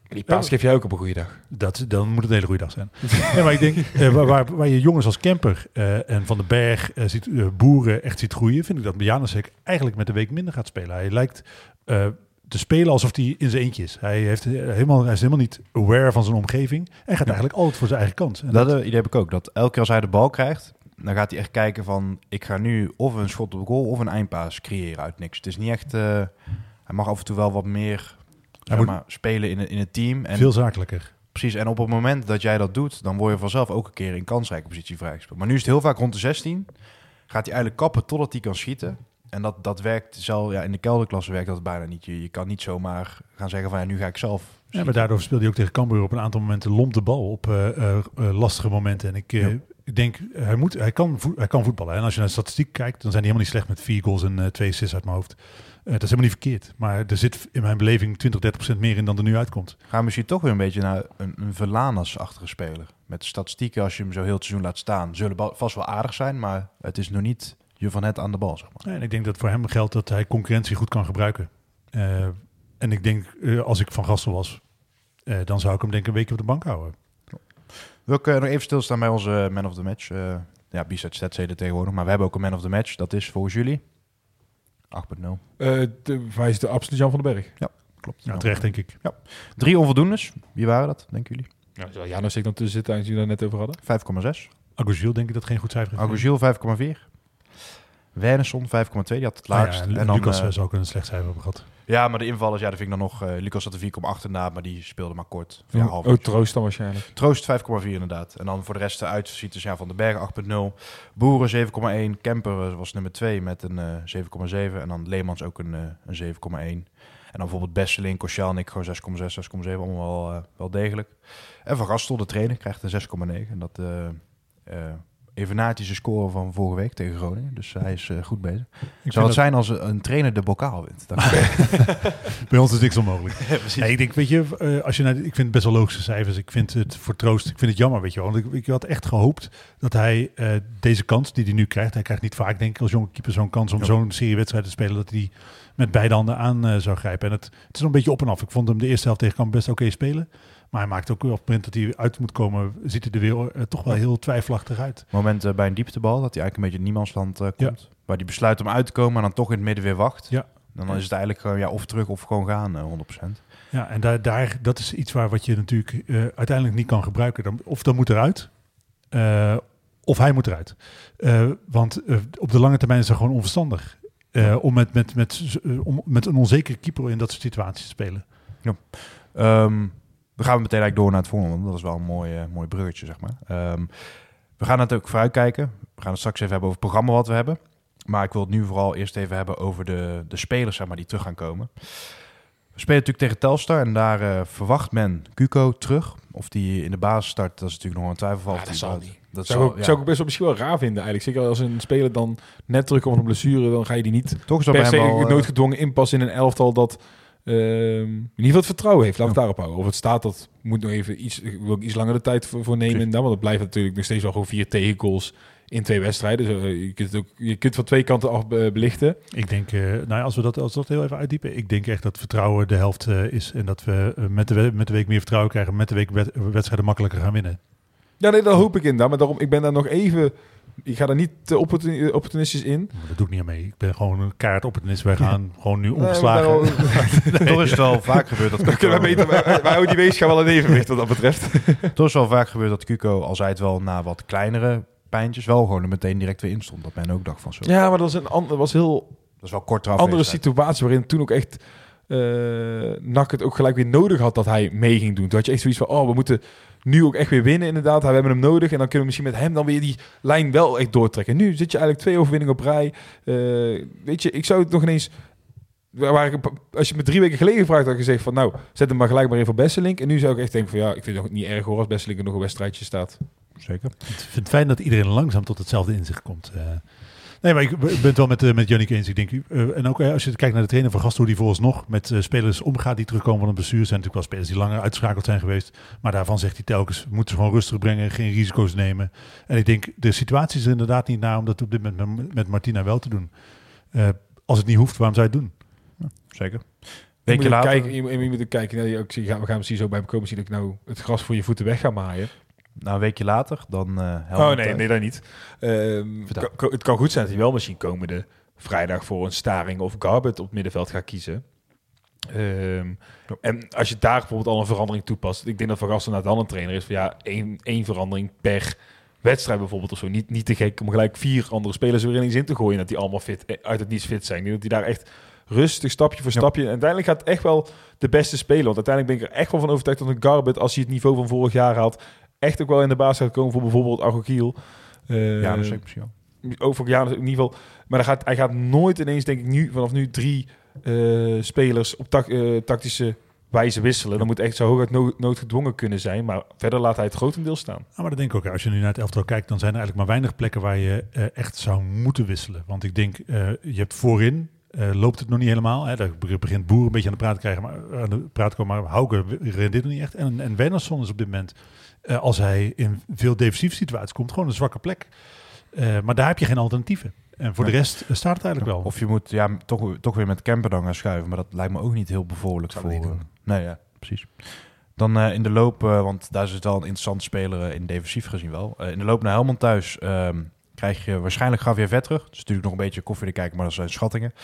Die paas geef jij ook op een goede dag. Dat, dan moet het een hele goede dag zijn. nee, maar ik denk, eh, waar, waar, waar je jongens als Kemper eh, en Van den Berg eh, ziet, boeren echt ziet groeien, vind ik dat Janusek eigenlijk met de week minder gaat spelen. Hij lijkt eh, te spelen alsof hij in zijn eentje is. Hij, heeft, helemaal, hij is helemaal niet aware van zijn omgeving en gaat eigenlijk altijd voor zijn eigen kant. En Dat idee heb ik ook. Dat elke keer als hij de bal krijgt, dan gaat hij echt kijken van... Ik ga nu of een schot op goal of een eindpaas creëren uit niks. Het is niet echt... eh, hij mag af en toe wel wat meer zeg maar, spelen in, het- in het team. En veel zakelijker. Precies, en op het moment dat jij dat doet, dan word je vanzelf ook een keer in kansrijke positie vrijgespeeld. Maar nu is het heel vaak rond de 16. Gaat hij eigenlijk kappen totdat hij kan schieten. En dat, dat werkt zelf, ja, in de kelderklasse werkt dat bijna niet. Je, je kan niet zomaar gaan zeggen van ja, nu ga ik zelf. Ja, maar daardoor speelde hij ook tegen Cambuur op een aantal momenten lomp de bal op eh, eh, eh, lastige momenten. En ik, Ja. ik denk, hij, moet, hij, kan hij kan voetballen. En als je naar de statistiek kijkt, dan zijn die helemaal niet slecht met vier goals en twee assists uit mijn hoofd. Eh, dat is helemaal niet verkeerd. Maar er zit in mijn beleving 20, 30 procent meer in dan er nu uitkomt. Gaan we misschien toch weer een beetje naar een, een Verlanas-achtige speler. Met statistieken, als je hem zo heel het seizoen laat staan, zullen vast wel aardig zijn. Maar het is nog niet je van het aan de bal, zeg maar. En ik denk dat voor hem geldt dat hij concurrentie goed kan gebruiken. Eh, en ik denk, eh, als ik van Gastel was, dan zou ik hem denk ik een weekje op de bank houden. Wil ik nog even stilstaan bij onze man of the match. Ja, Bizet Stetsede tegenwoordig. Maar we hebben ook een man of the match. Dat is volgens jullie 8.0. Eh de, voor mij is het absoluut Jan van den Berg. Klopt. Ja, terecht denk ik. Drie onvoldoendes. Wie waren dat, denken jullie? Ja, zal Janosek dan tussen zitten, als jullie daar net over hadden? 5,6. Agogil denk ik dat geen goed cijfer heeft. Agogil 5,4. Wernersson 5,2. Die had het Nou laagst. ja, en dan, Lucas eh, eh, zou ook een slecht cijfer hebben gehad. Ja, maar de invallers, ja, dat vind ik dan nog... eh Lucas had er 4,8 inderdaad, maar die speelde maar kort. Ja, Oh, half oh, troost dan waarschijnlijk. Troost 5,4 inderdaad. En dan voor de rest de uitzieters ja, van de Bergen 8,0. Boeren 7,1. Kemper was nummer 2 met een eh 7,7. En dan Leemans ook een, eh, een 7,1. En dan bijvoorbeeld Besseling, Koscielnik gewoon 6,6, 6,7. Allemaal wel, eh, wel degelijk. En Van Gastel, de trainer, krijgt een 6,9. En dat eh eh evenaart hij zijn score van vorige week tegen Groningen. Dus hij is eh, goed bezig. Ik Zou het zijn als een trainer de bokaal wint? Dan bij ons is niks onmogelijk. Nee, ik denk, weet je, eh, als je naar, ik vind het best wel logische cijfers. Ik vind het voor troost, ik vind het jammer, weet je wel. Want ik, ik had echt gehoopt dat hij eh, deze kans die hij nu krijgt, hij krijgt niet vaak, denk ik, als jonge keeper zo'n kans om Ja. zo'n serie wedstrijden te spelen, dat hij met beide handen aan zou grijpen. En het, het is een beetje op en af. Ik vond hem de eerste helft tegen Kamp best oké spelen. Maar hij maakt ook op het moment dat hij uit moet komen, ziet hij er weer eh, toch wel heel twijfelachtig uit. moment eh, bij een dieptebal, dat hij eigenlijk een beetje in niemandsland eh, komt. Waar hij besluit om uit te komen, maar dan toch in het midden weer wacht. Ja. Dan is het eigenlijk gewoon ja, of terug of gewoon gaan, eh, 100%. Ja, en daar, daar, dat is iets waar wat je natuurlijk uiteindelijk niet kan gebruiken. Dan, of dan moet eruit, of hij moet eruit. Want op de lange termijn is het gewoon onverstandig. om, met, met, met, om met een onzekere keeper in dat soort situaties te spelen. Ehm, dan gaan we meteen eigenlijk door naar het volgende. Want dat is wel een mooi, eh, mooi bruggetje, zeg maar. Ehm, we gaan natuurlijk vooruitkijken. We gaan het straks even hebben over het programma wat we hebben. Maar ik wil het nu vooral eerst even hebben over de, de spelers zeg maar, die terug gaan komen. We spelen natuurlijk tegen Telstar en daar eh, verwacht men Cuco terug. Of die in de basis start, dat is natuurlijk nog een twijfelval. Ja, dat die zal niet. Dat zou, zal, ik, ja. zou ik best wel misschien wel raar vinden eigenlijk. Zeker als een speler dan net terugkomt van een blessure, dan ga je die niet Toch is dat per se wel... eh, noodgedwongen inpassen in een elftal dat ehm, in ieder geval het vertrouwen heeft. Laat ik Ja. het daarop houden. Of het staat, dat moet nog even iets, wil ik iets langer de tijd voor, voor nemen. Dan, want het blijft natuurlijk nog steeds wel gewoon vier tegengoals in twee wedstrijden. Dus, eh, je, kunt het ook, je kunt van twee kanten af eh, belichten. Ik denk, eh, nou ja, als we dat, als we dat heel even uitdiepen. Ik denk echt dat vertrouwen de helft is. En dat we met, de, we- met de week meer vertrouwen krijgen. Met de week wed- wedstrijden makkelijker gaan winnen. Ja, nee, dat hoop ik inderdaad. Maar daarom, ik ben daar nog even... Ik ga daar niet te opportuni- opportunistisch in. Maar dat doe ik niet aan mee. Ik ben gewoon een kaart opportunist. Wij gaan gewoon nu Nee, omgeslagen. daarom- Toch is het wel vaak gebeurd dat we Cuco... beter... Wij wij houden die weegschaal wel in evenwicht wat dat betreft. Toch is wel vaak gebeurd dat Cuco, al zei het wel na wat kleinere pijntjes, wel gewoon er meteen direct weer in stond. Dat men ook dacht van zo. Ja, maar dat was een ander, was heel Dat is wel kort andere situatie waarin toen ook echt eh NAC het ook gelijk weer nodig had dat hij mee ging doen. Toen had je echt zoiets van, oh, we moeten nu ook echt weer winnen inderdaad. We hebben hem nodig en dan kunnen we misschien met hem dan weer die lijn wel echt doortrekken. Nu zit je eigenlijk twee overwinningen op rij. Eh, weet je, ik zou het nog ineens... Waar ik, als je me drie weken geleden gevraagd had gezegd van nou, zet hem maar gelijk maar even op Besselink. En nu zou ik echt denken van ja, ik vind het nog niet erg hoor als Besselink nog een wedstrijdje staat. Zeker. Ik vind het fijn dat iedereen langzaam tot hetzelfde inzicht komt. eh. Nee, maar ik, ben het wel met, eh, met Jannik eens. Ik denk, eh, en ook eh, als je kijkt naar de trainer van Gasten, hoe die vooralsnog met eh, spelers omgaat die terugkomen van een blessure. zijn natuurlijk wel spelers die langer uitgeschakeld zijn geweest. Maar daarvan zegt hij telkens, moeten ze gewoon rustig brengen, geen risico's nemen. En ik denk, de situatie is er inderdaad niet naar om dat op dit moment met, met Martina wel te doen. Eh, als het niet hoeft, waarom zou je het doen? Zeker. Je Weekje moet ook later. kijken, je, je moet kijken naar die- ook, zie- we gaan misschien zo bij hem komen zien dat ik nou het gras voor je voeten weg ga maaien. Nou, een weekje later, dan eh Oh nee, nee, dat niet. Ehm, kan- het kan goed zijn dat hij wel misschien komende vrijdag voor een Staring of Garbet op het middenveld gaat kiezen. Ehm. En als je daar bijvoorbeeld al een verandering toepast. Ik denk dat Van naar dan een trainer is van ja, één, één verandering per wedstrijd bijvoorbeeld of zo. Niet, niet te gek om gelijk vier andere spelers er ineens in te gooien. Dat die allemaal fit, eh, uit het niets fit zijn. Ik denk dat hij daar echt rustig, stapje voor stapje. En uiteindelijk gaat het echt wel de beste spelen. Want uiteindelijk ben ik er echt wel van overtuigd dat een Garbet, als hij het niveau van vorig jaar haalt, echt ook wel in de baas gaat komen voor bijvoorbeeld Agogiel. Eh, Ja, dat is misschien wel. ook voor Janus in ieder geval. Maar hij gaat, hij gaat nooit ineens, denk ik, nu, vanaf nu drie eh, spelers op tak- eh, tactische wijze wisselen. Dan moet echt zo hooguit no noodgedwongen kunnen zijn. Maar verder laat hij het grotendeel staan. Nou, maar dat denk ik ook. Als je nu naar het elftal kijkt, dan zijn er eigenlijk maar weinig plekken waar je echt zou moeten wisselen. Want ik denk, je hebt voorin, loopt het nog niet helemaal. Hè? Daar be- begint Boer een beetje aan de praat te krijgen, maar aan de praat komen. Maar Hauke rendeert nog niet echt. En, en Wernersson is op dit moment, eh, als hij in veel defensieve situaties komt, gewoon een zwakke plek. Eh, maar daar heb je geen alternatieven. En voor de rest eh, staat het eigenlijk wel. Of je moet ja, toch, toch weer met Kemper dan gaan schuiven. Maar dat lijkt me ook niet heel bevorderlijk Zou voor... niet doen. nee, ja, precies. Dan eh, in de loop, eh, want daar het wel een interessante speler in defensief gezien wel. Eh, in de loop naar Helmond thuis ehm, krijg je waarschijnlijk Javier Vet terug. Het is natuurlijk nog een beetje koffie te kijken, maar dat zijn schattingen.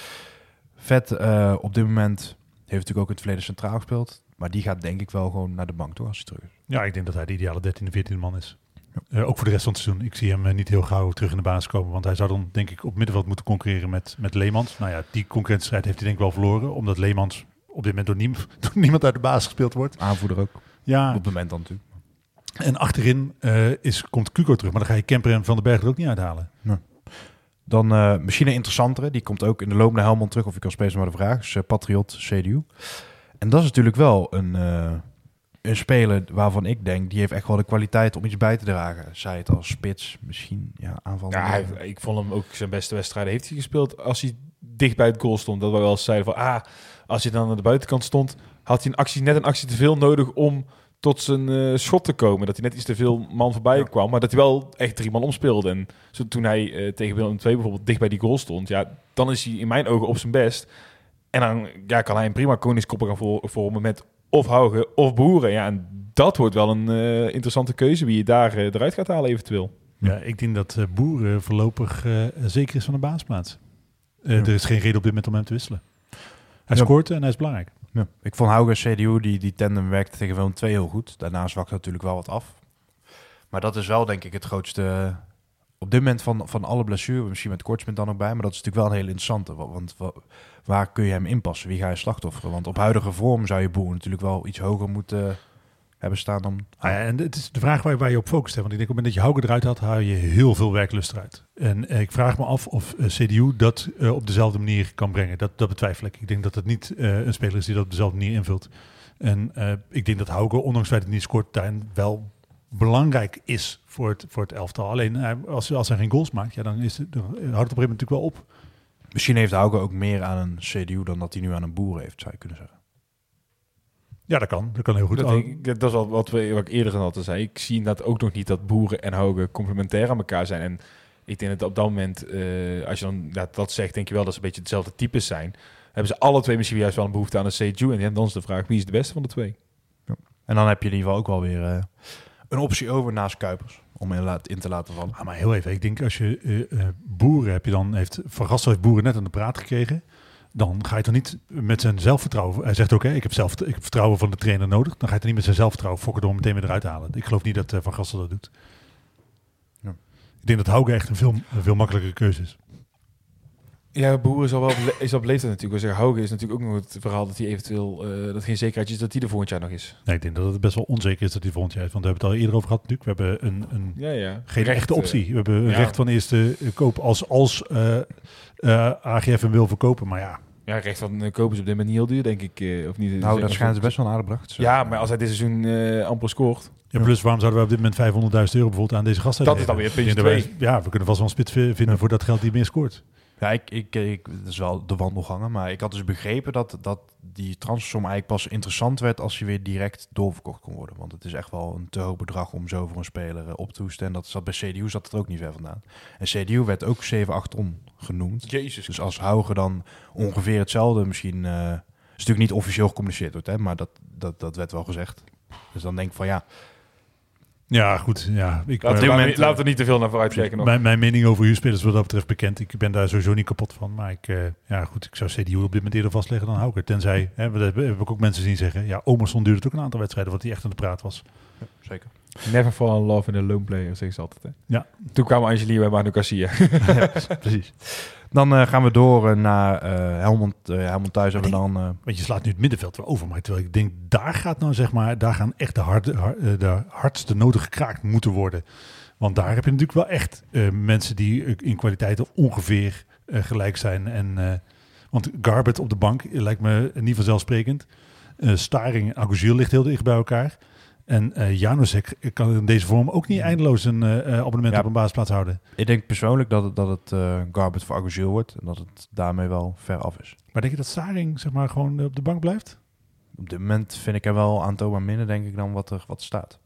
Vet eh, op dit moment heeft natuurlijk ook in het verleden centraal gespeeld. Maar die gaat denk ik wel gewoon naar de bank toe als hij terug is. Ja, ik denk dat hij de ideale 13e, 14e man is. Eh, ook voor de rest van het seizoen. Ik zie hem eh, niet heel gauw terug in de baas komen. Want hij zou dan denk ik op middenveld moeten concurreren met, met Leemans. Nou ja, die concurrentiestrijd heeft hij denk ik wel verloren. Omdat Leemans op dit moment door, niem- door niemand uit de baas gespeeld wordt. Aanvoerder ook. Ja, Op het moment dan natuurlijk. en achterin eh, is, komt Cuco terug. Maar dan ga je Kemper en Van den Berg er ook niet uithalen. Dan eh, misschien een interessantere. Die komt ook in de loop naar Helmond terug. Of ik kan spelen maar de vraag. is eh, Patriot CDU. En dat is natuurlijk wel een, eh, een speler waarvan ik denk... die heeft echt wel de kwaliteit om iets bij te dragen. Zij het als spits, misschien ja, aanval. Ja, hij, ik vond hem ook zijn beste wedstrijden heeft hij gespeeld als hij dicht bij het goal stond. Dat we wel eens zeiden van, ah, als hij dan aan de buitenkant stond, had hij een actie, net een actie te veel nodig om tot zijn eh, schot te komen. Dat hij net iets te veel man voorbij Ja. kwam, maar dat hij wel echt drie man omspeelde. En zo, toen hij eh, tegen Willem II bijvoorbeeld dicht bij die goal stond, ja, dan is hij in mijn ogen op zijn best. En dan ja, kan hij een prima koningskoppen gaan voor- vormen met of Haugen of Boeren. Ja, en dat wordt wel een eh, interessante keuze wie je daar eh, eruit gaat halen eventueel. Ja, ik denk dat eh Boeren voorlopig zeker is van de baasplaats. Ja. Er is geen reden op dit moment om hem te wisselen. Hij Ja. scoort en hij is belangrijk. Ja. Ik vond Hauge CDU, die, die tandem werkte tegen Willem 2 heel goed. Daarna zwakt natuurlijk wel wat af. Maar dat is wel denk ik het grootste... eh, Op dit moment van, van alle blessures, misschien met Kortsmit dan ook bij... maar dat is natuurlijk wel een hele interessante. wa- Want wa- waar kun je hem inpassen? Wie ga je slachtofferen? Want op huidige vorm zou je Boer natuurlijk wel iets hoger moeten hebben staan dan... Ah ja, en het is de vraag waar, je op focust. Hè? Want ik denk op het moment dat je Hauke eruit had, haal je heel veel werklust eruit. En eh, ik vraag me af of eh, CDU dat eh, op dezelfde manier kan brengen. Dat, dat betwijfel ik. Ik denk dat het niet eh, een speler is die dat op dezelfde manier invult. En eh, ik denk dat Hauke, ondanks dat hij het niet scoort, daarin wel belangrijk is voor het, voor het elftal. Alleen eh, als, als hij geen goals maakt, ja, dan, is het, dan houdt het op een gegeven moment natuurlijk wel op. Misschien heeft Hauke ook meer aan een CDU dan dat hij nu aan een boer heeft, zou je kunnen zeggen. Ja, dat kan. Dat kan heel goed. Dat, denk ik- dat is al wat, we, wat ik eerder al te zei. Ik zie inderdaad ook nog niet dat boeren en hogen complementair aan elkaar zijn. En ik denk dat op dat moment, eh, als je dan ja, dat zegt, denk je wel dat ze een beetje hetzelfde types zijn. Hebben ze alle twee misschien juist wel een behoefte aan een Seju. En dan is de vraag, wie is de beste van de twee? En dan heb je in ieder geval ook wel weer eh, een optie over naast Kuipers. Om in, laat- in te laten vallen. Ah, maar heel even, ik denk als je eh, eh, boeren heb je dan, heeft Van Gastel heeft boeren net aan de praat gekregen. Dan ga je toch niet met zijn zelfvertrouwen. Hij zegt ook, hè, ik, heb zelf, ik heb vertrouwen van de trainer nodig. Dan ga je toch niet met zijn zelfvertrouwen fokken door meteen weer eruit te halen. Ik geloof niet dat eh, Van Gastel dat doet. Ja. Ik denk dat Hauge echt een veel, een veel makkelijker keuze is. Ja, Boer is al wel is al beleefd natuurlijk. We zeggen, Hoge is natuurlijk ook nog het verhaal dat hij eventueel, eh, dat geen zekerheid is dat hij er volgend jaar nog is. Nee, ik denk dat het best wel onzeker is dat hij volgend jaar is. Want we hebben het al eerder over gehad natuurlijk. We hebben een, een Ja, ja. geen Recht, echte eh, optie. We hebben een ja. recht van eerste eh, koop als, als eh, eh, AGF hem wil verkopen. Maar ja, ja, recht van kopen is op dit moment niet heel duur, denk ik. eh, of niet, Nou, dat schijnt best wel een aardig. Ja, maar als hij dit seizoen eh amper scoort. Ja, plus waarom zouden we op dit moment 500.000 euro bijvoorbeeld aan deze gasten Dat is dan weer puntje twee. Ja, we kunnen vast wel een spits vi- vinden voor dat geld die meer scoort. Ja, ik, ik, ik, dat is wel de wandelgangen. Maar ik had dus begrepen dat, dat die transfersom eigenlijk pas interessant werd als je weer direct doorverkocht kon worden. Want het is echt wel een te hoog bedrag om zo voor een speler eh, op te hoesten. En dat zat bij CDU zat het ook niet ver vandaan. En CDU werd ook 7, 8 ton genoemd. Jezus. Dus als Hauge dan ongeveer hetzelfde misschien... eh is natuurlijk niet officieel gecommuniceerd wordt, hè, maar dat, dat, dat werd wel gezegd. Dus dan denk ik van ja, Ja, goed. Ja, ik, Laten dit we, moment, laten we niet te veel naar vooruit kijken nog. mijn, mijn mening over huurspelers wat dat betreft bekend. Ik ben daar sowieso niet kapot van. Maar ik, eh, ja, goed, ik zou CDU op dit moment eerder vastleggen dan Hauke. Tenzij, hè, we hebben heb ik ook mensen zien zeggen... Ja, Omerson duurde het ook een aantal wedstrijden wat hij echt aan de praat was. zeker. Never fall in love in a lone player, zeggen ze altijd. Hè? Ja. Toen kwamen Angelique bij Manu Garcia. Precies. Dan eh, gaan we door eh, naar eh, Helmond, eh, Helmond thuis. Hebben we dan... eh, Want je slaat nu het middenveld weer over. Maar terwijl ik denk, daar gaat nou zeg maar... Daar gaan echt de, harde, har- eh, de hardste noten gekraakt moeten worden. Want daar heb je natuurlijk wel echt eh, mensen die in kwaliteiten ongeveer eh, gelijk zijn. En, eh, want Garbet op de bank lijkt me niet vanzelfsprekend. Eh Staring en Aguzil ligt heel dicht bij elkaar. En eh Janusek kan in deze vorm ook niet eindeloos een eh, eh, abonnement Ja. op een basisplaats houden. ik denk persoonlijk dat het, dat het eh Garbet voor Aguzil wordt. En dat het daarmee wel ver af is. Maar denk je dat Staring zeg maar gewoon op de bank blijft? Op dit moment vind ik er wel aantoonbaar minder, denk ik, dan wat er, wat staat.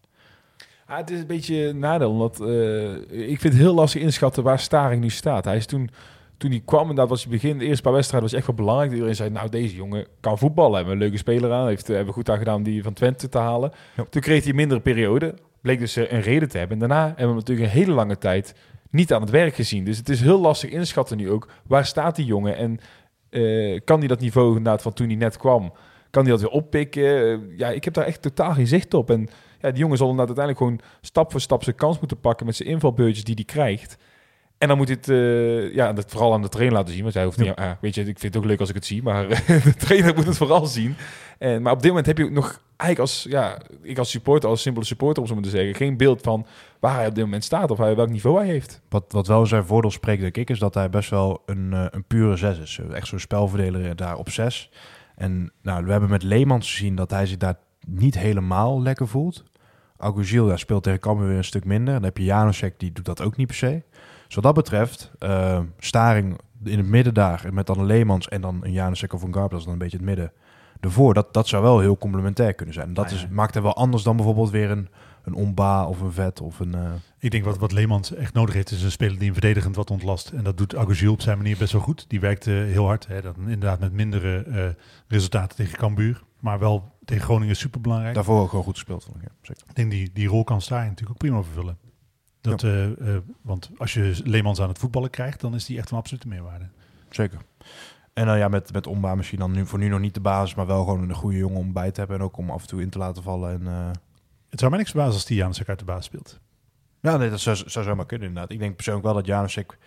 Ah, het is een beetje een nadeel, omdat eh, ik vind het heel lastig inschatten waar Staring nu staat. Hij is toen, toen hij kwam, en dat was het begin, de eerste paar wedstrijden was echt wel belangrijk. Iedereen zei, nou deze jongen kan voetballen, hebben een leuke speler aan, heeft, eh, hebben we goed aan gedaan om die van Twente te halen. Ja. Toen kreeg hij een mindere periode, bleek dus eh, een reden te hebben. En daarna hebben we hem natuurlijk een hele lange tijd niet aan het werk gezien. Dus het is heel lastig inschatten nu ook, waar staat die jongen en eh, kan hij dat niveau inderdaad van toen hij net kwam, kan hij dat weer oppikken? Ja, ik heb daar echt totaal geen zicht op. En ja, die jongen zal inderdaad uiteindelijk gewoon stap voor stap zijn kans moeten pakken met zijn invalbeurtjes die hij krijgt. En dan moet het eh, ja, dat vooral aan de trainer laten zien. Want hij hoeft niet, ah, weet je, ik vind het ook leuk als ik het zie, maar de trainer moet het vooral zien. En, maar op dit moment heb je nog eigenlijk als, ja, ik als supporter, als simpele supporter om zo maar te zeggen, geen beeld van waar hij op dit moment staat of hij, welk niveau hij heeft. Wat, wat wel zijn voordeel spreekt, denk ik, is dat hij best wel een, eh, een pure zes is. Echt zo'n spelverdeler daar op zes. En nou, we hebben met Leemans gezien dat hij zich daar niet helemaal lekker voelt. Augustil ja, speelt tegen Cambuur weer een stuk minder. Dan heb je Janusek, die doet dat ook niet per se. Dus wat dat betreft, eh, Staring in het midden daar, met dan een Leemans en dan een Janusek of een Garb, dat is dan een beetje het midden ervoor. Dat, dat zou wel heel complementair kunnen zijn. En dat Ah, ja. is, maakt hem wel anders dan bijvoorbeeld weer een, een Omba of een Vet of een... eh, Ik denk wat, wat Leemans echt nodig heeft, is een speler die hem verdedigend wat ontlast. En dat doet Aguzil op zijn manier best wel goed. Die werkt eh, heel hard. Hè. Dat, inderdaad met mindere eh, resultaten tegen Cambuur. Maar wel tegen Groningen super belangrijk. daarvoor ook gewoon goed gespeeld. vond ik, Ja, zeker. Ik denk die, die rol kan Staring natuurlijk ook prima vervullen. Dat, eh, eh, want als je Leemans aan het voetballen krijgt, dan is die echt een absolute meerwaarde. Zeker. En dan ja, met, met Omba misschien dan nu, voor nu nog niet de basis, maar wel gewoon een goede jongen om bij te hebben. En ook om af en toe in te laten vallen. En, eh, Het zou mij niks verbazen als die Janusek uit de baas speelt. ja, nee, dat zou, zou zomaar kunnen inderdaad. Ik denk persoonlijk wel dat Janusek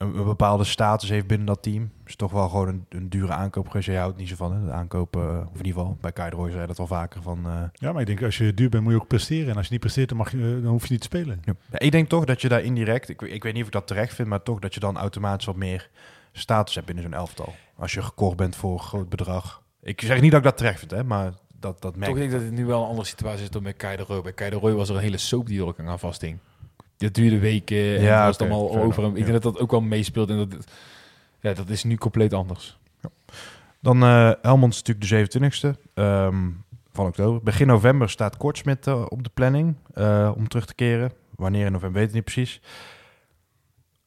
een, een bepaalde status heeft binnen dat team. Is toch wel gewoon een, een dure aankoop geweest. Jij houdt niet zo van, hè? De aankopen, eh, of in ieder geval, bij Kai de Roy zei dat al vaker van... eh, Ja, maar ik denk als je duur bent moet je ook presteren. En als je niet presteert, dan, mag je, eh, dan hoef je niet te spelen. Ja. Ik denk toch dat je daar indirect, ik, ik weet niet of ik dat terecht vind, maar toch dat je dan automatisch wat meer status hebt binnen zo'n elftal. Als je gekocht bent voor een groot bedrag. Ik zeg niet dat ik dat terecht vind, hè, maar dat, dat merk Toch denk ik dat het nu wel een andere situatie is dan bij Kai de Roy. Bij Kai de Roy was er een hele soap die er ook aan vasthing. Dat duurde weken en Ja, ja, was oké, allemaal over. hem. Ik denk dat dat ook wel meespeelt. En dat, ja, dat is nu compleet anders. Dan eh Helmond is natuurlijk de 27e ehm, van oktober. Begin november staat Kortsmit eh, op de planning eh, om terug te keren. Wanneer in november weet ik niet precies.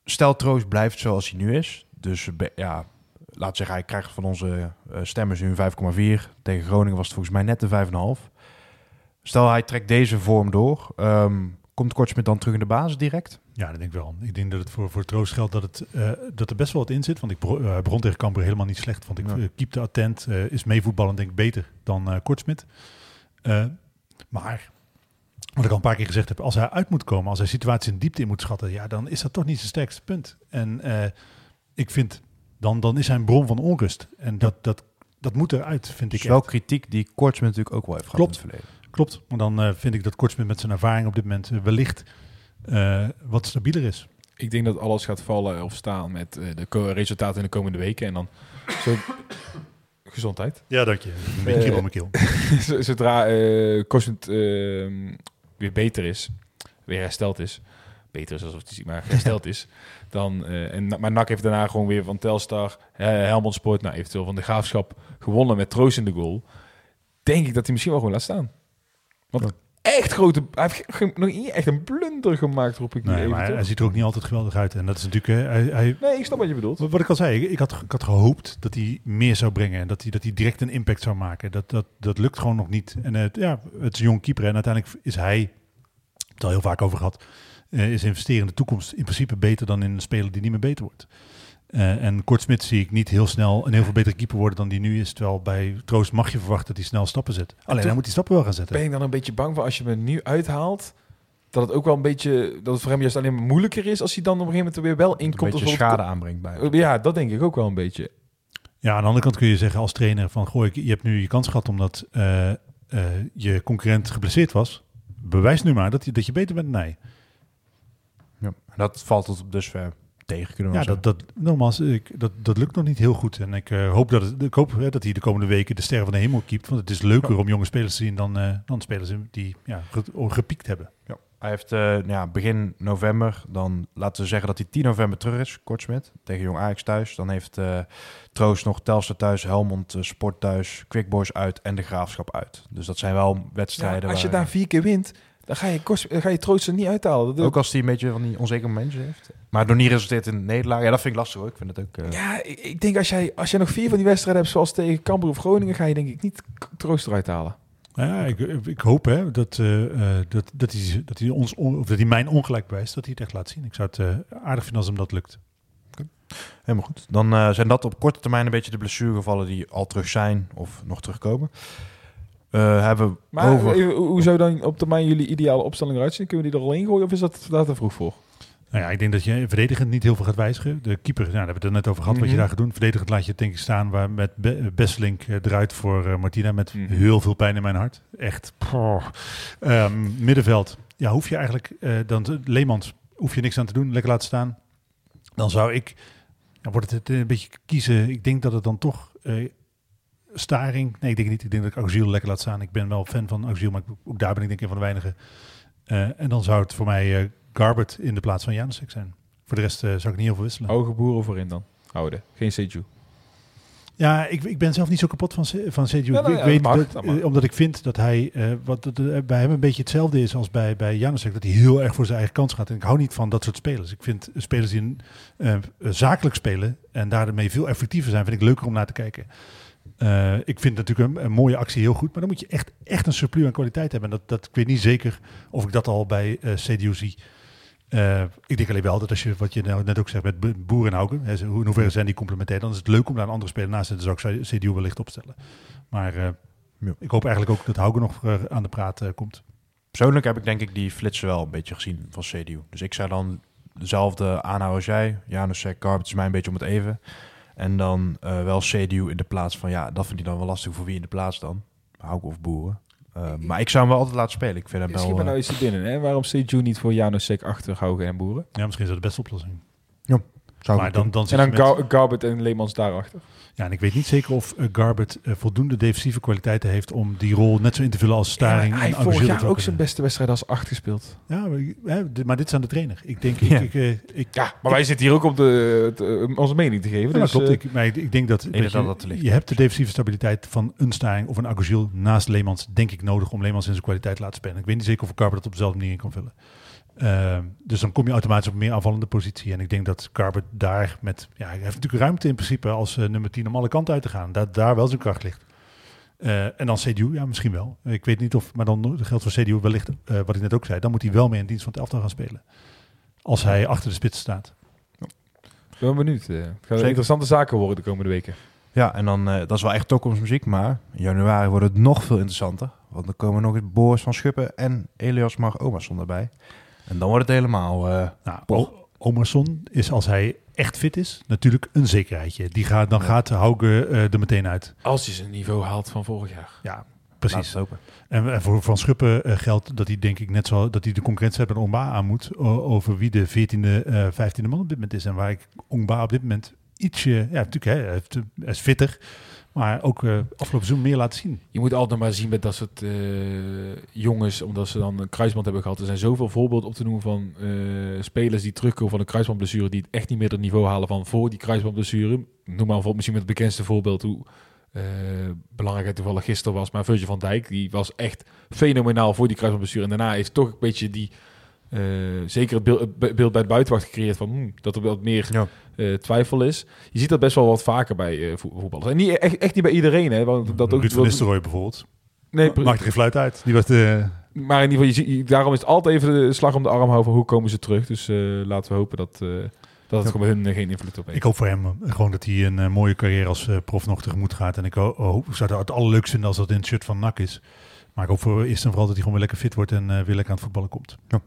Stel Troost blijft zoals hij nu is. Dus ja, laat zeggen, hij krijgt van onze stemmers nu een 5,4. Tegen Groningen was het volgens mij net de 5,5. Stel hij trekt deze vorm door. ehm, komt Kortsmit dan terug in de basis direct? Ja, dat denk ik wel. Ik denk dat het voor, voor Troost geldt dat, het, eh, dat er best wel wat in zit. Want ik bro- eh, begon tegen Cambuur helemaal niet slecht. Want ik Ja. ja. keepte attent, eh, is meevoetballen denk ik beter dan eh Kortsmit. Eh, maar, wat ik al een paar keer gezegd heb, als hij uit moet komen, als hij situaties in diepte in moet schatten, ja, dan is dat toch niet zijn sterkste punt. En eh, ik vind, dan, dan is hij een bron van onrust. En dat, dat, dat moet eruit, vind Dus ik wel echt. kritiek die Kortsmit natuurlijk ook wel heeft gehad Klopt. in het verleden. Klopt, maar dan eh, vind ik dat Kortsmit met zijn ervaring op dit moment eh, wellicht eh, wat stabieler is. Ik denk dat alles gaat vallen of staan met de resultaten in de komende weken. En dan zo... gezondheid. Ja, dank je. Een beetje op mijn keel. Zodra eh, weer beter is, weer hersteld is, beter is alsof hij maar hersteld is, dan, en, maar NAC heeft daarna gewoon weer van Telstar, Helmond Sport, nou eventueel van de Graafschap gewonnen met Troost in de goal, denk ik dat hij misschien wel gewoon laat staan. Want echt grote, hij heeft nog niet echt een blunder gemaakt, roep ik nu Nee, even. maar hij, ziet er ook niet altijd geweldig uit. En dat is natuurlijk... eh, hij, hij, Nee, ik snap wat je bedoelt. wat wat ik al zei, ik, had, ik had gehoopt dat hij meer zou brengen. En dat hij, dat hij direct een impact zou maken. Dat, dat, dat lukt gewoon nog niet. En eh, ja, het is een jong keeper. En uiteindelijk is hij, het al heel vaak over gehad, eh, is investeren in de toekomst in principe beter dan in een speler die niet meer beter wordt. Eh, en Kortsmit zie ik niet heel snel een heel veel betere keeper worden dan die nu is. Terwijl bij Troost mag je verwachten dat hij snel stappen zet. Alleen hij moet die stappen wel gaan zetten. Ben ik dan een beetje bang voor als je me nu uithaalt, dat het ook wel een beetje, dat het voor hem juist alleen maar moeilijker is als hij dan op een gegeven moment er weer wel Een inkomt. beetje als schade aanbrengt bij hem. Ja, dat denk ik ook wel een beetje. Ja, aan de andere kant kun je zeggen als trainer van... Goh, ik- je hebt nu je kans gehad omdat eh, eh, je concurrent geblesseerd was. Bewijs nu maar dat je, dat je beter bent dan hij. Ja. Dat valt tot op dusver tegen, kunnen we Ja, dat, dat, nogmaals, ik, dat, dat lukt nog niet heel goed. En ik, eh, hoop, dat het, ik hoop hè, dat hij de komende weken de sterren van de hemel keept. Want het is leuker om jonge spelers te zien dan, eh, dan spelers die ja, ge- gepiekt hebben. Ja. Hij heeft eh, ja, begin november, dan laten we zeggen dat hij 10 november terug is, Kortsmit, tegen Jong Ajax thuis. Dan heeft eh, Troost nog Telstar thuis, Helmond Sport thuis, Quick Boys uit en de Graafschap uit. Dus dat zijn wel wedstrijden als je waar- daar vier keer wint, dan ga je, kost, ga je troost er niet uithalen. Dat Ook als hij een beetje van die onzekere momentjes heeft. Maar door niet resulteert in een nederlaag. Ja, dat vind ik lastig hoor. Ik vind het ook... eh, Ja, ik, ik denk als jij, als jij nog vier van die wedstrijden hebt, zoals tegen Cambuur of Groningen, ga je denk ik niet troost eruit halen. Nou Ja, ik, ik hoop hè, dat, eh, eh, dat, dat, hij, dat, hij ons on- of dat hij mijn ongelijk bewijst, dat hij het echt laat zien. Ik zou het eh, aardig vinden als hem dat lukt. Helemaal goed. Dan eh, zijn dat op korte termijn een beetje de blessuregevallen die al terug zijn of nog terugkomen. Eh, hebben Maar over... even, hoe hoe zou dan op termijn jullie ideale opstelling eruit zien? Kunnen we die er al in gooien of is dat daar te vroeg voor? Nou ja, ik denk dat je verdedigend niet heel veel gaat wijzigen. De keeper, nou, daar hebben we het er net over gehad, wat je Mhm. daar gaat doen. Verdedigend laat je het denk ik staan waar met Be Besselink eh, eruit voor eh, Martina met Mhm. heel veel pijn in mijn hart. Echt. Ehm, middenveld, ja, hoef je eigenlijk eh, dan Leemans hoef je niks aan te doen, lekker laten staan. Dan zou ik, dan wordt het een beetje kiezen. Ik denk dat het dan toch eh, Staring. Nee, ik denk niet. Ik denk dat ik Auxiel lekker laat staan. Ik ben wel fan van Auxiel, maar ook daar ben ik denk ik een van de weinigen. Eh, en dan zou het voor mij eh Garbert in de plaats van Janusek zijn. Voor de rest eh, zou ik niet heel veel wisselen. Hoge boeren voorin dan. Houden. Geen Seju. Ja, ik, ik ben zelf niet zo kapot van, van Seju. Ja, ik, nou ik ja, weet dat mag, dat, dat mag. omdat ik vind dat hij, wat bij hem een beetje hetzelfde is als bij, bij Janusek, dat hij heel erg voor zijn eigen kans gaat. En ik hou niet van dat soort spelers. Ik vind spelers die zakelijk spelen en daarmee veel effectiever zijn, vind ik leuker om naar te kijken. Eh, ik vind natuurlijk een, een mooie actie heel goed, maar dan moet je echt, echt een surplus aan kwaliteit hebben. En dat, dat, ik weet niet zeker of ik dat al bij eh CDU zie. Eh, ik denk alleen wel dat als je, wat je nou net ook zegt met Bo- Boer en Hauke, hè, in hoeverre zijn die complementair, dan is het leuk om daar een andere speler naast te zetten. Zou ik CDU wellicht opstellen. Maar Ja. ik hoop eigenlijk ook dat Hauke nog aan de praat komt. Persoonlijk heb ik denk ik die flitsen wel een beetje gezien van CDU. Dus ik zou dan dezelfde aanhouden als jij. Janusek, Garbert is mij een beetje om het even. En dan eh, wel CDU in de plaats van, ja, dat vind ik dan wel lastig voor wie in de plaats dan. Hauke of Boeren. Uh, maar ik zou hem wel altijd laten spelen. Ik vind hem wel... Schiet me nou eens binnen, hè? Waarom Seju niet voor Janusek achter Hauke en Boeren? Ja, misschien is dat de beste oplossing. Zou maar dan, doen. dan En dan met- Gar Garbert en Leemans daarachter. Ja, en ik weet niet zeker of uh, Garbert eh, voldoende defensieve kwaliteiten heeft om die rol net zo in te vullen als Staring. Ja, hij en heeft vorig jaar ook zijn beste wedstrijd als acht gespeeld. Ja, maar, maar dit is aan de trainer. Ik denk, Ja. ik, ik, eh, ik, Ja, maar wij zitten hier ook om de, onze mening te geven. Ja, dat dus, klopt. eh, Ik, maar ik, ik denk dat, je, dat ligt. je hebt de defensieve stabiliteit van een Staring of een Aguzil naast Leemans, denk ik, nodig om Leemans in zijn kwaliteit te laten spelen. Ik weet niet zeker of Carver dat op dezelfde manier in kan vullen. Uh, dus dan kom je automatisch op een meer aanvallende positie. En ik denk dat Carver daar met... Ja, hij heeft natuurlijk ruimte in principe als uh, nummer 10 om alle kanten uit te gaan. Dat daar wel zijn kracht ligt. Uh, en dan CDU, ja, misschien wel. Ik weet niet of... Maar dan geldt voor CDU wellicht, uh, wat ik net ook zei... dan moet hij wel mee in dienst van het elftal gaan spelen. Als hij achter de spits staat. Ik ben benieuwd. Het gaat interessante zaken worden de komende weken. Ja, en dan, uh, dat is wel echt toekomstmuziek, maar in januari wordt het nog veel interessanter. Want dan komen nog eens Boris van Schuppen en Elias Mar Omarsson erbij. En dan wordt het helemaal... Uh, nou, o- Omarsson is als hij echt fit is, natuurlijk een zekerheidje. Die gaat, dan ja. gaat Hauge uh, er meteen uit. Als hij zijn niveau haalt van vorig jaar. Ja, precies. En, en, voor Van Schuppen uh, geldt dat hij denk ik net zo dat hij de concurrentie met Ongba aan moet over wie de 14e, uh, 15e man op dit moment is. En waar ik Ongba op dit moment ietsje, ja natuurlijk, hè, hij is fitter, maar ook uh, afgelopen seizoen meer laten zien. Je moet altijd maar zien met dat soort uh, jongens, omdat ze dan een kruisband hebben gehad. Er zijn zoveel voorbeelden op te noemen van uh, spelers die terugkomen van een kruisbandblessure, die het echt niet meer het niveau halen van voor die kruisbandblessure. Noem maar bijvoorbeeld misschien met het bekendste voorbeeld hoe belangrijk het toevallig gisteren was, maar Virgil van Dijk, die was echt fenomenaal voor die kruisbandblessure. En daarna heeft toch een beetje die zeker het beeld, het beeld, bij de buitenwacht gecreëerd van hmm, dat er wat meer ja. uh, twijfel is. Je ziet dat best wel wat vaker bij uh, voetballers. En niet, echt, echt niet bij iedereen. Hè, want dat ook, Ruud van Nistelrooy bijvoorbeeld. Nee, Maakt er geen fluit uit. Die was de... Maar in ieder geval, je, je, daarom is het altijd even de slag om de arm houden. Hoe komen ze terug? Dus laten we hopen dat, dat het gewoon bij hun geen invloed op heeft. Ik hoop voor hem gewoon dat hij een mooie carrière als prof nog tegemoet gaat. En ik hoop, zou het allerleukste vinden als dat in het shirt van NAC is. Maar ik hoop voor eerst en vooral dat hij gewoon weer lekker fit wordt en weer lekker aan het voetballen komt. Ja.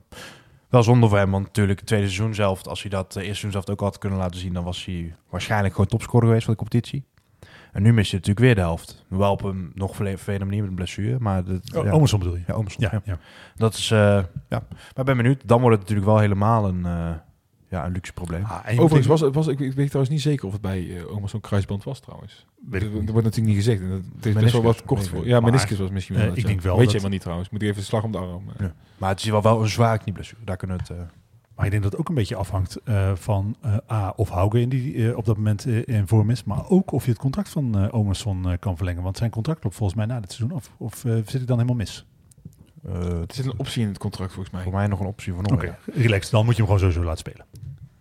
Wel zonde voor hem, want natuurlijk het tweede seizoen zelf, als hij dat uh, eerste seizoen zelf ook had kunnen laten zien, dan was hij waarschijnlijk gewoon topscorer geweest van de competitie. En nu mis je natuurlijk weer de helft. Wel op een nog vervelende manier met een blessure, maar... Dat, oh, ja. Omerson bedoel je? Ja, Omerson, ja, ja. ja. Dat is, uh, ja. Maar ben benieuwd. Dan wordt het natuurlijk wel helemaal een, uh, ja, een luxe probleem. Ah, Overigens, was, was, ik, ik weet trouwens niet zeker of het bij uh, Omerson kruisband was trouwens. Weet ik dat, dat wordt natuurlijk niet gezegd. Dat, het is best wel wat kort voor. Ja, meniscus was misschien wel. ik denk wel. Weet dat... je helemaal niet trouwens. Moet ik even de slag om de arm. Ja. Maar het is wel, wel een zware knieblessure. Daar kunnen we het... uh, maar ik denk dat het ook een beetje afhangt uh, van uh, A, of Hauge in die uh, op dat moment in vorm is. Maar ook of je het contract van Omerson kan verlengen. Want zijn contract loopt volgens mij na dit seizoen af. Of zit ik dan helemaal mis? het zit een optie in het contract volgens mij. Voor mij nog een optie van Oké, okay. relax. Dan moet je hem gewoon sowieso laten spelen.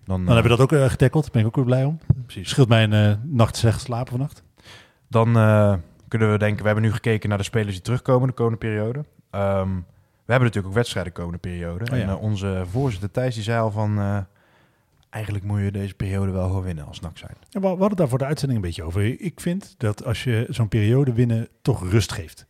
Dan, dan hebben we dat ook getackeld. Daar ben ik ook weer blij om. Precies. Scheelt mij een nacht slecht slapen vannacht. Dan kunnen we denken, we hebben nu gekeken naar de spelers die terugkomen de komende periode. Um, we hebben natuurlijk ook wedstrijden de komende periode. Oh, ja. En uh, onze voorzitter Thijs die zei al van... Uh, eigenlijk moet je deze periode wel gewoon winnen als NAC zijn. Ja, we hadden daar voor de uitzending een beetje over. Ik vind dat als je zo'n periode winnen toch rust geeft.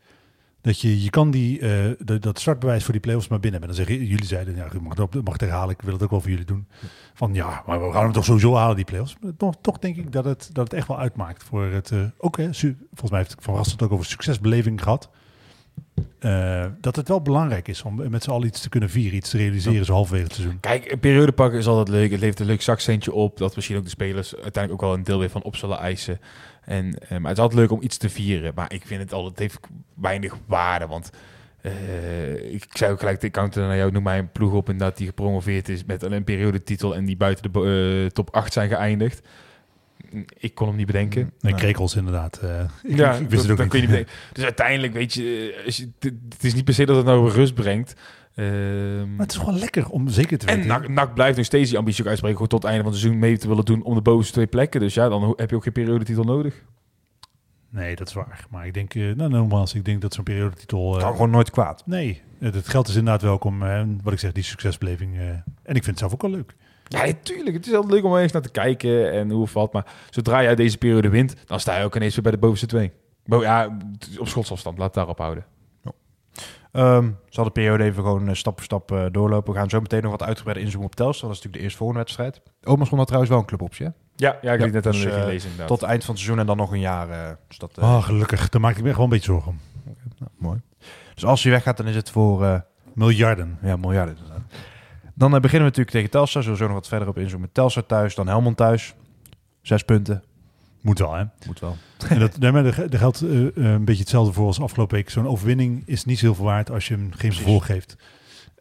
Dat je, je kan die, uh, de, dat startbewijs voor die play-offs maar binnen hebben. Dan zeggen jullie zeiden, ja, mag, het, mag het herhalen, ik wil het ook wel voor jullie doen. Van ja, maar we gaan hem toch sowieso halen, die play-offs. Maar toch, toch denk ik dat het, dat het echt wel uitmaakt voor het... Uh, ook, hè, volgens mij heeft Van het ook over succesbeleving gehad. Uh, dat het wel belangrijk is om met z'n allen iets te kunnen vieren, iets te realiseren, ja. zo halverwege het seizoen. Kijk, een periode pakken is altijd leuk. Het levert een leuk zakcentje op, dat misschien ook de spelers uiteindelijk ook wel een deel weer van op zullen eisen. En, uh, maar het is altijd leuk om iets te vieren. Maar ik vind het altijd, het heeft weinig waarde, want uh, ik zei ook gelijk de counter naar jou, noem mij een ploeg op en dat die gepromoveerd is met een periodetitel en die buiten de uh, top 8 zijn geëindigd. Ik kon hem niet bedenken. Nee, nou. Krekels inderdaad. Uh, ik, ja, ik wist het ook niet. Kun je niet bedenken. Dus uiteindelijk weet je, als je het, het is niet per se dat het nou rust brengt. Um, maar het is gewoon lekker om zeker te weten. En NAC, NAC blijft nog steeds die ambitie ook uitspreken gewoon tot het einde van het seizoen mee te willen doen om de bovenste twee plekken. Dus ja, dan heb je ook geen periodetitel nodig. Nee, dat is waar. Maar ik denk, uh, nou nogmaals, ik denk dat zo'n periodetitel... Uh, kan gewoon nooit kwaad. Nee, het geld is inderdaad welkom. Uh, wat ik zeg, die succesbeleving. en ik vind het zelf ook wel leuk. Ja, natuurlijk. Het is altijd leuk om eens naar te kijken en hoe of wat. Maar zodra jij deze periode wint, dan sta je ook ineens weer bij de bovenste twee. Bo ja, op schotsafstand. Laat het daarop houden. Ehm zal de periode even gewoon eh, stap voor stap eh, doorlopen. We gaan zo meteen nog wat uitgebreider inzoomen op Telstar. Dat is natuurlijk de eerste volgende wedstrijd. Omas won dat trouwens wel een cluboptie, hè? Ja, ja ik Ja, liet net aan dus, de eh, inderdaad. Tot het eind van het seizoen en dan nog een jaar. eh, dus dat, eh, Oh, gelukkig. Daar maak ik me wel een beetje zorgen om. nou, mooi. Dus als hij weggaat, dan is het voor eh, Miljarden. ja, miljarden. inderdaad. Dan beginnen we natuurlijk tegen Telstar. Zullen we zo nog wat verder op inzoomen. Telstar thuis, dan Helmond thuis. Zes punten. Moet wel, hè? Moet wel. En dat, er, er geldt eh, eh, een beetje hetzelfde voor als afgelopen week. Zo'n overwinning is niet zoveel waard als je hem geen vervolg geeft.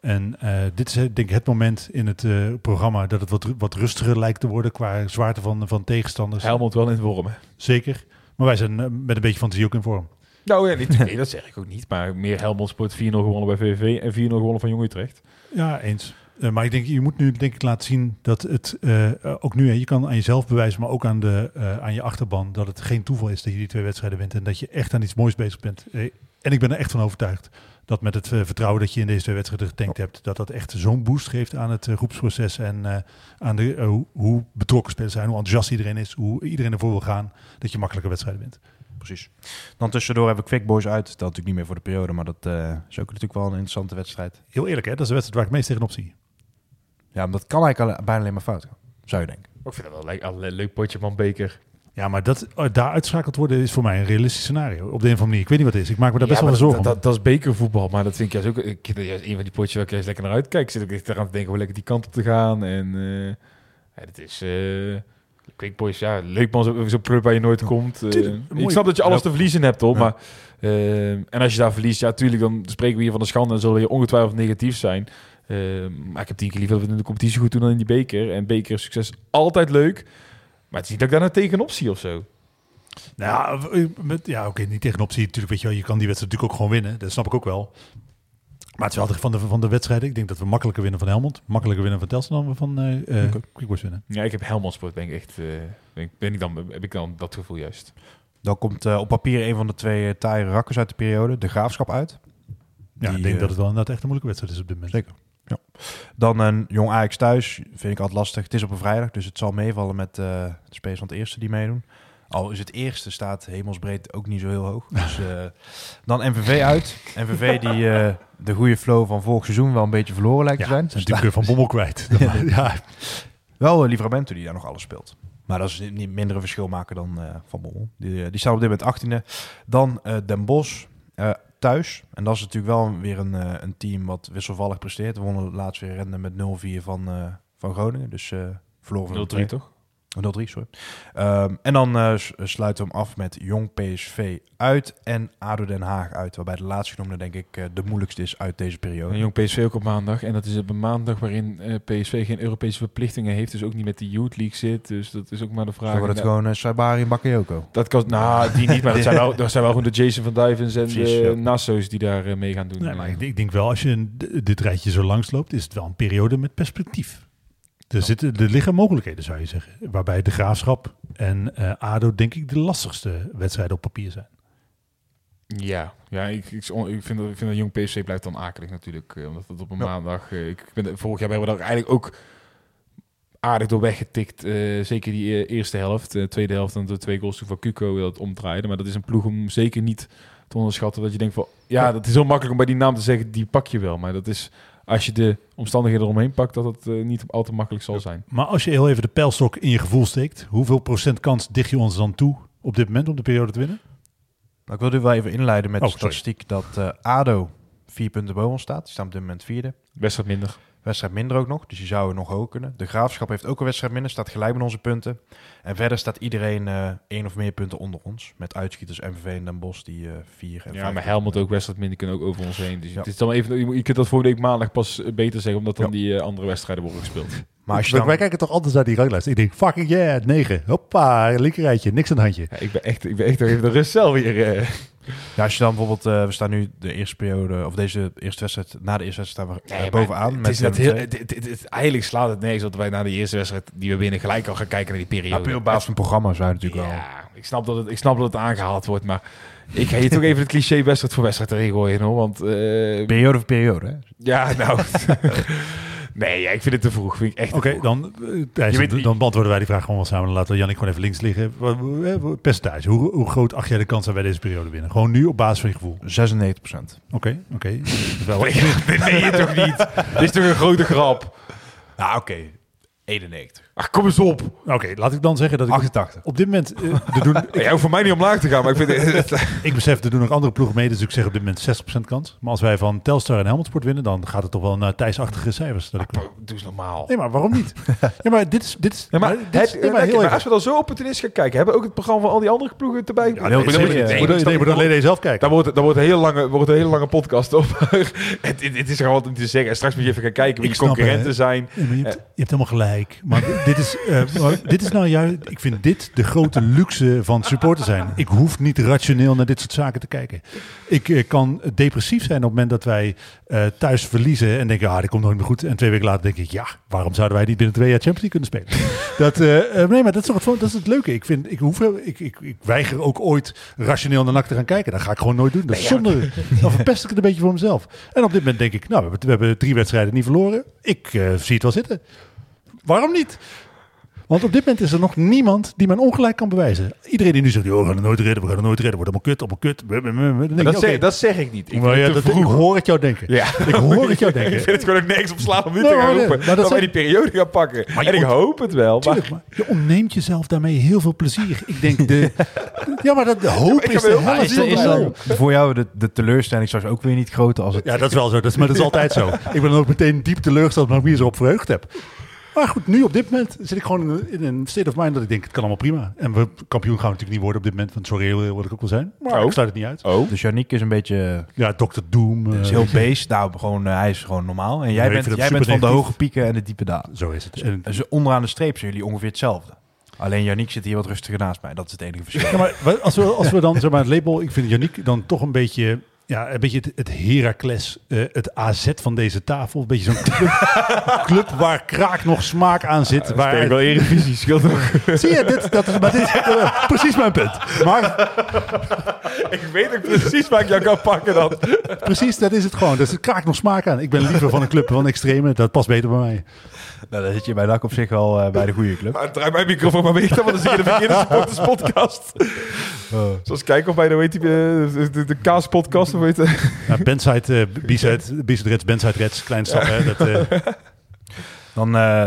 En eh, dit is denk ik het moment in het programma dat het wat, wat rustiger lijkt te worden qua zwaarte van, van tegenstanders. Helmond wel in worm. hè? Zeker. Maar wij zijn met een beetje fantasie ook in vorm. Nou ja, niet, nee, dat zeg ik ook niet. Maar meer Helmond Sport 4-0 gewonnen bij VVV en 4-0 gewonnen van Jong Utrecht. Ja, eens. Eh, maar ik denk, je moet nu denk ik laten zien dat het eh, ook nu, hè, je kan aan jezelf bewijzen, maar ook aan, de, eh, aan je achterban, dat het geen toeval is dat je die twee wedstrijden wint en dat je echt aan iets moois bezig bent. Eh, en ik ben er echt van overtuigd dat met het eh, vertrouwen dat je in deze twee wedstrijden getankt hebt, dat dat echt zo'n boost geeft aan het eh, groepsproces en eh, aan de, eh, hoe, betrokken spelers zijn, hoe enthousiast iedereen is, hoe iedereen ervoor wil gaan, dat je makkelijke wedstrijden wint. Precies. Dan tussendoor hebben we Quick Boys uit. Dat natuurlijk niet meer voor de periode, maar dat eh, is ook natuurlijk wel een interessante wedstrijd. Heel eerlijk, hè, dat is de wedstrijd waar ik meest tegenop zie. Ja, maar dat kan eigenlijk al- bijna alleen maar fout gaan. Zou je denken. Ik vind dat wel le- een leuk potje van Beker. Ja, maar dat eh, daar uitschakeld worden is voor mij een realistisch scenario. Op de een of andere manier. Ik weet niet wat het is. Ik maak me daar best Ja, wel zorgen dat, om. dat, dat is bekervoetbal, maar dat vind ik juist ook ik, juist een van die potjes waar ik juist lekker naar uitkijk. Ik zit ook echt eraan te denken hoe lekker die kant op te gaan. En eh ja, dat is... eh Quick Boys, ja, leuk man, zo'n zo club waar je nooit komt. Tuurlijk, ik snap dat je alles te verliezen hebt, hoor. Ja. Maar, en als je daar verliest, ja, tuurlijk, dan spreken we hier van de schande en zullen je ongetwijfeld negatief zijn. Eh, maar ik heb tien keer liever dat we in de competitie goed doen dan in die beker. En beker succes altijd leuk. Maar het is niet dat ik daar nou tegenop zie of zo. Nou, ja, eh, met, ja oké, niet tegenop zie je natuurlijk, weet je wel, je kan die wedstrijd natuurlijk ook gewoon winnen. Dat snap ik ook wel. Maar het is wel altijd van de, van de wedstrijden. Ik denk dat we makkelijker winnen van Helmond, makkelijker winnen van Telstar dan we van eh eh, Boys winnen. Ja, ik heb Helmond Sport, ben ik echt... eh, ben ik, ben ik dan, heb ik dan dat gevoel juist. Dan komt op papier een van de twee uh, taaie rakkers uit de periode, de graafschap uit. Ja, Die, ik denk dat het wel inderdaad echt een moeilijke wedstrijd is op dit moment. Zeker. Dan een jong Ajax thuis, vind ik altijd lastig. Het is op een vrijdag, dus het zal meevallen met eh de spelers van het eerste die meedoen. Al is het eerste staat hemelsbreed ook niet zo heel hoog. Dus, eh, dan MVV uit. MVV die eh, de goede flow van vorig seizoen wel een beetje verloren lijkt Ja, te zijn. zijn natuurlijk weer van Bommel kwijt. ja, Wel uh, Livramento die daar nog alles speelt. Maar dat is niet minder een verschil maken dan Van Bommel. Die, die staat op dit moment 18e. Dan Den Bosch thuis. En dat is natuurlijk wel weer een, uh, een team wat wisselvallig presteert. We wonnen laatst weer rennen met 0-4 van, uh, van Groningen. Dus uh, verloren van 0-3 toch? 0-3, sorry. Um, en dan uh, sluiten we hem af met Jong PSV uit en ADO Den Haag uit. Waarbij de laatste genoemde denk ik uh, de moeilijkste is uit deze periode. En Jong PSV ook op maandag. En dat is op een maandag waarin uh, PSV geen Europese verplichtingen heeft. Dus ook niet met de Youth League zit. Dus dat is ook maar de vraag. Zo wordt het gewoon uh, Saibari en Bakayoko. Dat kan, nou, die niet. Maar dat zijn wel, dat zijn wel gewoon de Jason van Dijvens en Precies, de ja. Nasso's die daar uh, mee gaan doen. Nee, maar ik, ik denk wel, als je dit rijtje zo langs loopt, is het wel een periode met perspectief. Er, zitten, er liggen mogelijkheden, zou je zeggen. Waarbij de Graafschap en uh, ADO denk ik de lastigste wedstrijden op papier zijn. Ja, ja ik, ik, ik, vind, dat, ik vind dat Jong PSV blijft dan akelig natuurlijk. Uh, omdat het op een ja. maandag... Uh, ik ben, vorig jaar hebben we daar eigenlijk ook aardig door weggetikt. Uh, zeker die eerste helft. De tweede helft en de twee goals van Cuco dat omdraaide. Maar dat is een ploeg om zeker niet te onderschatten. Dat je denkt van... Ja, dat is heel makkelijk om bij die naam te zeggen, die pak je wel. Maar dat is als je de omstandigheden eromheen pakt, dat het uh, niet al te makkelijk zal zijn. Maar als je heel even de pijlstok in je gevoel steekt, hoeveel procent kans dicht je ons dan toe op dit moment om de periode te winnen? Nou, ik wil dit wel even inleiden met oh, de statistiek sorry. dat uh, ADO vier punten boven ons staat. Die staan op dit moment vierde. Wedstrijd minder. Wedstrijd minder ook nog, dus die zouden nog hoog kunnen. De Graafschap heeft ook een wedstrijd minder, staat gelijk met onze punten. En verder staat iedereen uh, één of meer punten onder ons. Met uitschieters MVV en Den Bosch die uh, vier en Ja, maar Helmond ook wedstrijd minder kunnen ook over ons heen. Dus ja. het is dan even, je kunt dat volgende week maandag pas beter zeggen, omdat dan ja. die uh, andere wedstrijden worden gespeeld. Maar als je dan... Wij kijken toch altijd naar die ranglijst. Ik denk, fucking yeah, 9. Hoppa, linkerrijtje, niks aan het handje. Ja, ik ben echt, ik ben echt even de rust zelf weer. Ja, als je dan bijvoorbeeld, uh, we staan nu de eerste periode, of deze eerste wedstrijd, na de eerste wedstrijd staan we nee, bovenaan. Het met is dat heel, het, het, het, eigenlijk slaat het nergens dat wij na de eerste wedstrijd die we winnen gelijk al gaan kijken naar die periode. Puur op basis van het programma zou je natuurlijk ja, wel. Ik snap dat het, ik snap dat het aangehaald wordt, maar ik ga je toch even het cliché wedstrijd voor wedstrijd erin gooien hoor, want... Uh, periode voor periode, hè? Ja, nou... Nee, ja, ik vind het te vroeg. Vind ik echt Oké, dan, eh, Thijs, Je weet- dan beantwoorden wij die vraag gewoon wel samen. Dan laten we Jannik gewoon even links liggen. Percentage, hoe, hoe groot acht jij de kans dat wij deze periode winnen? Gewoon nu op basis van je gevoel. 96 procent. Oké, oké. Dat is wel- Dit meen je toch niet? Dit is toch een grote grap? Nou, oké. 91. Ach, kom eens op. Oké, laat ik dan zeggen dat ik 88. op dit moment... eh, er doen, ik, Jij hoeft voor mij niet omlaag te gaan, maar ik vind het... ik besef, er doen nog andere ploegen mee. Dus ik zeg op dit moment 60% kans. Maar als wij van Telstar en Helmond Sport winnen... dan gaat het toch wel naar Thijsachtige cijfers. Dat ik... Doe eens normaal. Nee, maar waarom niet? Ja, maar dit is... Dit is Ja, maar, maar dit is- nee, maar heel maar als we dan zo opportunistisch gaan kijken, hebben we ook het programma van al die andere ploegen erbij? Ja, nee, nee, moet- dat nee, je moet alleen jezelf kijken. Dan wordt, het- dan wordt, een hele lange, wordt een hele lange podcast op. het, het, het is gewoon wat om te zeggen. En straks moet je even gaan kijken wie snap, concurrenten zijn. Hebt, je hebt helemaal gelijk. Maar dit is, eh, dit is nou juist, ik vind dit de grote luxe van supporter zijn. Ik hoef niet rationeel naar dit soort zaken te kijken. Ik eh, kan depressief zijn op het moment dat wij eh, thuis verliezen en denken, ah, dit komt nooit meer goed. En twee weken later denk ik, ja, waarom zouden wij niet binnen twee jaar Champions League kunnen spelen? dat, nee, maar dat is, toch het, dat is het leuke. Ik, vind, ik, hoef, ik, ik, ik weiger ook ooit rationeel naar NAC te gaan kijken. Dat ga ik gewoon nooit doen. Dat is zonde. Dan verpest ik het een beetje voor mezelf. En op dit moment denk ik, nou, we hebben, we hebben drie wedstrijden niet verloren. Ik zie het wel zitten. Waarom niet? Want op dit moment is er nog niemand die mijn ongelijk kan bewijzen. Iedereen die nu zegt, joh, we gaan het nooit redden, we gaan het nooit redden, wordt allemaal kut, allemaal kut. Dan denk ik, Dat, oké. zeg, dat zeg ik niet. Ik Maar ja, dat, ik hoor het jou denken. Ja. Ik hoor het jou ik denken. vind het gewoon ook niks op slaan om nu Nee, te gaan nee, roepen. maar dat dat wij zijn- die periode gaan pakken. Maar en ik hoop het wel. Maar Tuurlijk, maar je ontneemt jezelf daarmee heel veel plezier. Ik denk, de, ja, maar dat, de hoop Ik is heb de helft Is, dan voor jou de, de teleurstelling straks ook weer niet groter als het... Ja, dat is wel zo. Dat is, maar dat is altijd zo. Ik ben dan ook meteen diep teleurgesteld, maar wie erop verheugd heb. Maar goed, nu op dit moment zit ik gewoon in een, in een state of mind dat ik denk, het kan allemaal prima. En we kampioen gaan we natuurlijk niet worden op dit moment, want sorry, heel wil ik ook wel zijn. Maar Oh. ik sluit het niet uit. Oh. Dus Yannick is een beetje Ja, Dr. Doom. is eh, heel beest. Nou, gewoon, eh, hij is gewoon normaal. En jij bent, jij bent van de hoge pieken en de diepe dalen. Zo is het. En- Dus onderaan de streep zijn jullie ongeveer hetzelfde. Alleen Yannick zit hier wat rustiger naast mij. Dat is het enige verschil. Ja, maar als we, als we dan zeg maar, het label, ik vind Yannick dan toch een beetje, ja, een beetje het, het Heracles, eh, het AZ van deze tafel. Een beetje zo'n club, club waar kraak nog smaak aan zit. Waar waar, ik wel Eredivisie toch? zie je, dit, dat is, maar dit is eh, precies mijn punt. Maar ik weet ook precies waar ik jou kan pakken dan. precies, dat is het gewoon. Dus het kraakt nog smaak aan. Ik ben liever van een club van extreme, dat past beter bij mij. nou, dan zit je bij NAC op zich wel eh, bij de goede club. Maar draai mijn microfoon maar weg dan, want dan zit je de verkeerde supporters podcast. Zoals kijken of bij de, weet je, de, de, de kaaspodcast of weet je. Nou, Bandside, eh B-side, B-side Reds, Bandside Reds, klein stap. Hè, dat, eh, Dan eh,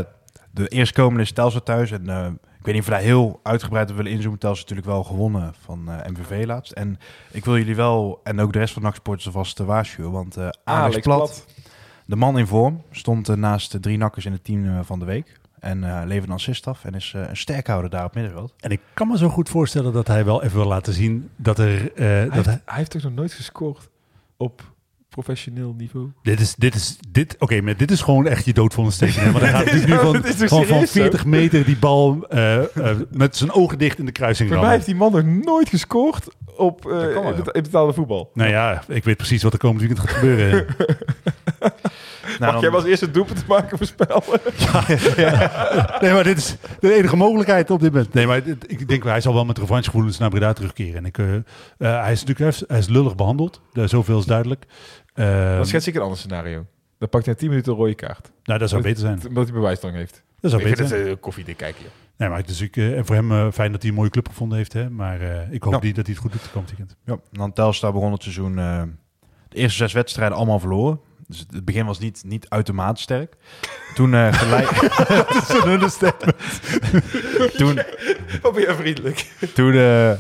de eerstkomende is Telstar thuis. En eh, ik weet niet of we daar heel uitgebreid op willen inzoomen. Telstar is natuurlijk wel gewonnen van eh, MVV laatst. En ik wil jullie wel, en ook de rest van NAC Sporters alvast te waarschuwen. Want eh Alex, Plat, de man in vorm, stond naast de drie nakkers in het team van de week. En eh levert een assist af en is eh, een sterkhouder daar op middenveld. en ik kan me zo goed voorstellen dat hij wel even wil laten zien dat er... eh, Hij dat heeft, hij, hij heeft toch nog nooit gescoord op professioneel niveau? Dit is, dit is, dit, oké, maar dit is gewoon echt je doodvolle steken. hè? Want hij gaat Dit is natuurlijk nu van, van, van serieus, 40 meter die bal eh, eh, met zijn ogen dicht in de kruising Voor mij heeft die man nog nooit gescoord op eh, in bet- in betaalde voetbal. Nou ja, ik weet precies wat er komend weekend gaat gebeuren. Nou, Mag jij wel als eerste doelpunt te maken voorspellen? nee, maar dit is de enige mogelijkheid op dit moment. Nee, maar dit- ik denk, hij zal wel met revanchegevoelens naar Breda terugkeren. En ik, eh, eh, hij, is natuurlijk, hij is- hij is lullig behandeld. Uh, zoveel is duidelijk. Eh, Dan schets ik een ander scenario. Dan pakt hij 10 minuten een rode kaart. nou, dat zou beter zijn. Omdat hij bewijsdrang heeft. Dat zou ik beter vind zijn. het uh, koffiedik kijken. joh. Nee, maar dus ik, eh, en voor hem eh, fijn dat hij een mooie club gevonden heeft. Hè? Maar eh, ik hoop Ja. die, dat hij het goed doet de komend weekend. Ja, dan Telstar begon het seizoen eh, de eerste zes wedstrijden allemaal verloren. Dus het begin was niet, niet uitermate sterk. Toen eh, gelijk... toen, Wat ben je vriendelijk. toen eh,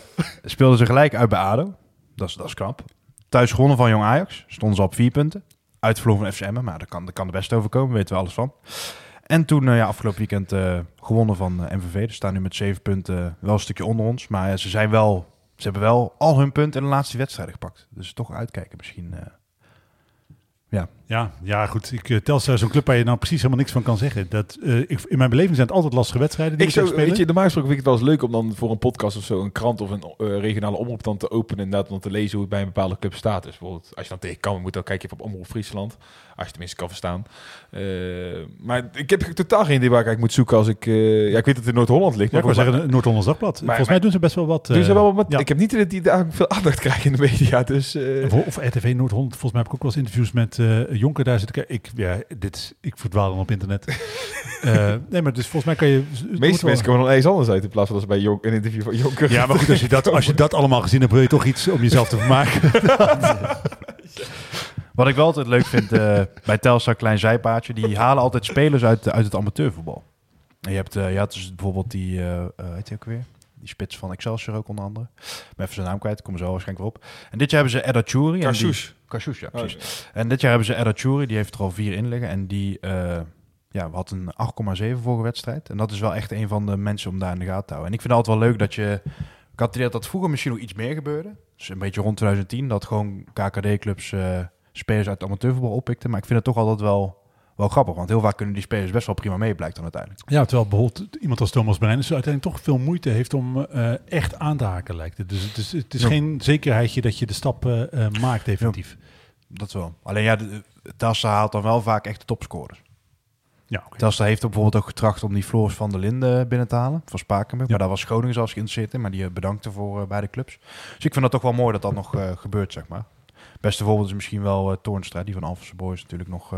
speelden ze gelijk uit bij ADO. Dat is, dat is knap. Thuis gewonnen van Jong Ajax. Stonden ze op vier punten. Uitverloren van FCM, maar daar kan, daar kan de best overkomen. Weten we alles van. En toen eh, ja, afgelopen weekend gewonnen van eh, MVV. Ze staan nu met zeven punten wel een stukje onder ons. Maar ze zijn wel... Ze hebben wel al hun punten in de laatste wedstrijden gepakt. Dus toch uitkijken misschien. eh. Ja, ja goed. Ik, Telstar is zo'n club waar je nou precies helemaal niks van kan zeggen. Dat, eh, ik, in mijn beleving zijn het altijd lastige wedstrijden die Ik zou, spelen. weet je, normaal gesproken vind ik het wel eens leuk om dan voor een podcast of zo een krant of een eh, regionale omroep dan te openen en dan te lezen hoe het bij een bepaalde club staat. Dus bijvoorbeeld als je dan tegen kan moet, dan kijk je op Omroep Friesland. Als je tenminste kan verstaan. Eh, maar ik heb totaal geen idee waar ik eigenlijk moet zoeken als ik... eh, ja, ik weet dat het in Noord-Holland ligt. Ja, ik maar wil zeggen, Noord-Hollands Dagblad. Volgens mij maar- doen ze best wel wat. doen ze eh, wel wat, ja. Ik heb niet dat die daar veel aandacht krijgen in de media. Dus, eh, Of RTV Noord-Holland. Volgens mij heb ik ook wel eens interviews met eh, Jonker daar kijken. Ik, ja, dit, is- ik verdwaal dan op internet. Eh, nee, maar dus volgens mij kan je... De meeste mensen komen dan eens anders uit in plaats van als bij Jonk, een interview van Jonker. Ja, maar goed, als je, dat, als je dat allemaal gezien hebt, wil je toch iets om jezelf te vermaken. Wat ik wel altijd leuk vind eh, bij Telstar, klein zijpaadje, die halen altijd spelers uit, uit het amateurvoetbal. En je, hebt, eh, je had dus bijvoorbeeld die, weet je ook weer? Die spits van Excelsior ook onder andere. Ben even zijn naam kwijt, kom er zo waarschijnlijk wel op. En dit jaar hebben ze Edda en ja, Oh, precies. En dit jaar hebben ze Edda die heeft er al vier in liggen. En die eh ja, had een 8,7 vorige wedstrijd. En dat is wel echt een van de mensen om daar in de gaten te houden. En ik vind het altijd wel leuk dat je... Ik had het idee dat dat vroeger misschien nog iets meer gebeurde. Dus een beetje rond 2010, dat gewoon KKD-clubs eh, spelers uit amateurvoetbal oppikten. Maar ik vind het toch altijd wel, wel grappig. Want heel vaak kunnen die spelers best wel prima mee, blijkt dan uiteindelijk. Ja, terwijl bijvoorbeeld iemand als Thomas Brein dus uiteindelijk toch veel moeite heeft om eh, echt aan te haken, lijkt het. Dus het is, het is Ja. geen zekerheidje dat je de stap eh, eh, maakt, definitief. Dat wel. Alleen ja, Telstar haalt dan wel vaak echt de topscorers. Ja, oké. Telstar heeft ook bijvoorbeeld ook getracht om die Floris van der Linden binnen te halen. Van Spakenburg. Ja. Maar daar was Groningen zelfs geïnteresseerd in. Maar die bedankte voor beide clubs. Dus ik vind dat toch wel mooi dat dat nog gebeurt, zeg maar. Beste voorbeeld is misschien wel Toornstra. Die van Alphense Boys natuurlijk nog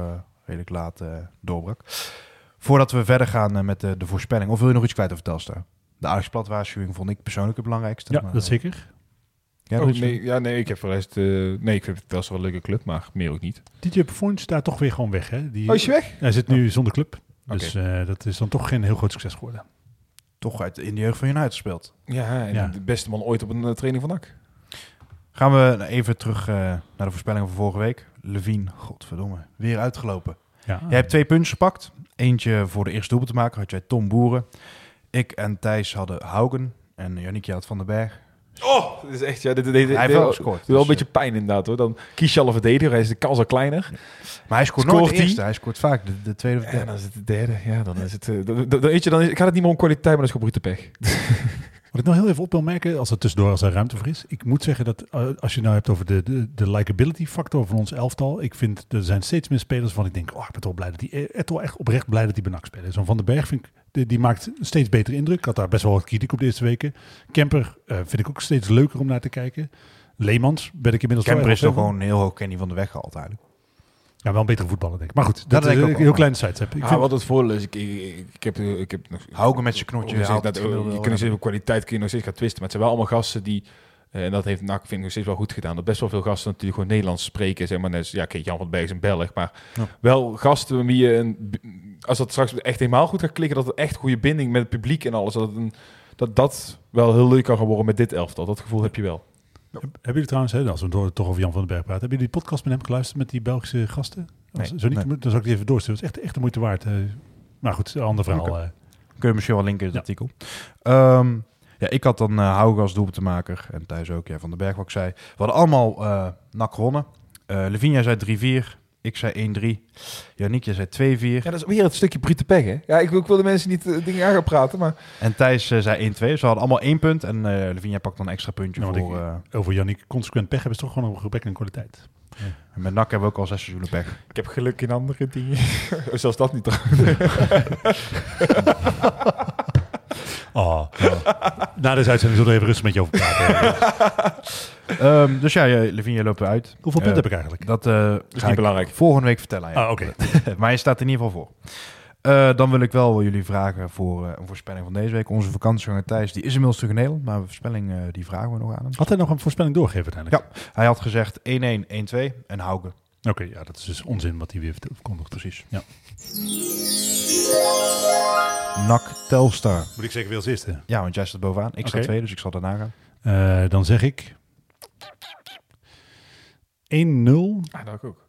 redelijk laat eh, doorbrak. Voordat we verder gaan eh, met de, de voorspelling. Of wil je nog iets kwijt over Telstar? De Ajax platwaarschuwing vond ik persoonlijk het belangrijkste. Ja, maar, dat eh, zeker. ja, Oh, nee, ja, nee, ik heb voor de rest... eh, nee, ik vind het wel zo'n leuke club, maar meer ook niet. DJ Performance daar toch weer gewoon weg, hè? Die, Oh, is je weg? Hij zit nu zonder club. Dus eh, dat is dan toch geen heel groot succes geworden. toch uit, in de jeugd van United gespeeld. Ja, en Ja. de beste man ooit op een eh, training van NAC. Gaan we even terug eh, naar de voorspellingen van vorige week. Levine, godverdomme, weer uitgelopen. Ja, Jij hebt twee puntjes gepakt. Eentje voor de eerste doelpunt te maken had jij Tom Boeren. Ik en Thijs hadden Haugen. En Janniek had Van den Berg. Oh, dit is echt... Ja, dit, dit, dit, hij heeft wel gescoord. wel een dus, beetje pijn inderdaad hoor. Dan kies je al een verdediger, hij is de kans al kleiner. eh, maar hij scoort, scoort nooit de eerste. Hij scoort vaak de, de tweede of derde. dan is het de derde. Ja, dan is het... eh, dan, dan, dan, weet je, dan is, gaat het niet meer om kwaliteit, maar dat is gewoon brute pech. Wat ik nog heel even op wil merken, als het tussendoor als er ruimte voor is. Ik moet zeggen dat eh, als je nou hebt over de, de, de likability factor van ons elftal. Ik vind er zijn steeds meer spelers van ik denk, oh ik ben toch blij dat die eh, toch echt oprecht blij dat die benak spelen. Zo'n Van den Berg vind ik, die, die maakt steeds betere indruk. Ik had daar best wel wat kritiek op de eerste weken. Kemper eh, vind ik ook steeds leuker om naar te kijken. Leemans ben ik inmiddels Kemper is toch gewoon heel hoog Kenny van de Weg gehaald eigenlijk. Ja, wel een betere voetballer denk ik. Maar goed, dat, denk is ik een heel kleine sites heb. Ik Ah, vind, wat het voordeel is, ik, ik, ik heb, ik heb nog... Met zijn knotje Oh, haalt dat, je kunt hebben. zeggen, kwaliteit kun je nog steeds gaan twisten. Maar het zijn wel allemaal gasten die... eh, en dat heeft NAC vind ik nog steeds wel goed gedaan. Dat best wel veel gasten natuurlijk gewoon Nederlands spreken. Zeg maar, net, ja, kijk, Jan van Berg is een Belg. Maar Ja. wel gasten waarmee je... Een, als dat straks echt helemaal goed gaat klikken... dat het echt goede binding met het publiek en alles... dat het een, dat, dat wel heel leuk kan gaan worden met dit elftal. Dat gevoel heb je wel. Hebben jullie trouwens, hè, als we toch over Jan van den Berg praten, hebben jullie die podcast met hem geluisterd met die Belgische gasten? Als- Nee, zo niet, nee. dan zal ik die even doorsturen. Het is echt, echt de moeite waard. eh. maar goed, een ander verhaal. Eh. Kun je misschien wel linken in het Ja. artikel. Ehm, ja, ik had dan uh, Haugen als doelpuntenmaker. En Thijs ook, ja, Van den Berg wat ik zei. We hadden allemaal eh NAC gewonnen. Levinia zei 3-4. Ik zei 1-3. Janniek, jij zei 2-4. Ja, dat is weer het stukje brute pech, hè? Ja, ik, ik wil de mensen niet eh, dingen aan gaan praten, maar... En Thijs eh, zei 1-2. Ze hadden allemaal één punt. En eh Levinia pakt dan een extra puntje Nou, voor... ik- eh, over Jannik consequent pech hebben is toch gewoon een gebrek aan kwaliteit. en met NAC hebben we ook al zes seizoenen pech. Ik heb geluk in andere dingen. Zelfs dat niet Oh, Na deze uitzending zullen we even rustig met je over praten. Ehm, dus ja, je- loopt eruit. Hoeveel Eh, punten heb ik eigenlijk? Dat eh ga niet ik belangrijk. volgende week vertellen aan jou. Ah, oké. maar je staat in ieder geval voor. Eh, dan wil ik wel jullie vragen voor eh, een voorspelling van deze week. Onze vakantieganger Thijs, die is inmiddels terug in Nederland. Maar een voorspelling, eh, die vragen we nog aan hem. Had hij nog een voorspelling doorgegeven uiteindelijk? Hij had gezegd 1-1, 1-2 en Haugen. Oké, ja, dat is dus onzin wat hij weer verkondigt. Precies. Ja. NAC Telstar. Moet ik zeker weer als eerste? Ja, want jij staat bovenaan. Ik sta twee, dus ik zal daarna gaan. Eh, dan zeg ik 1-0. Ah, dat ook.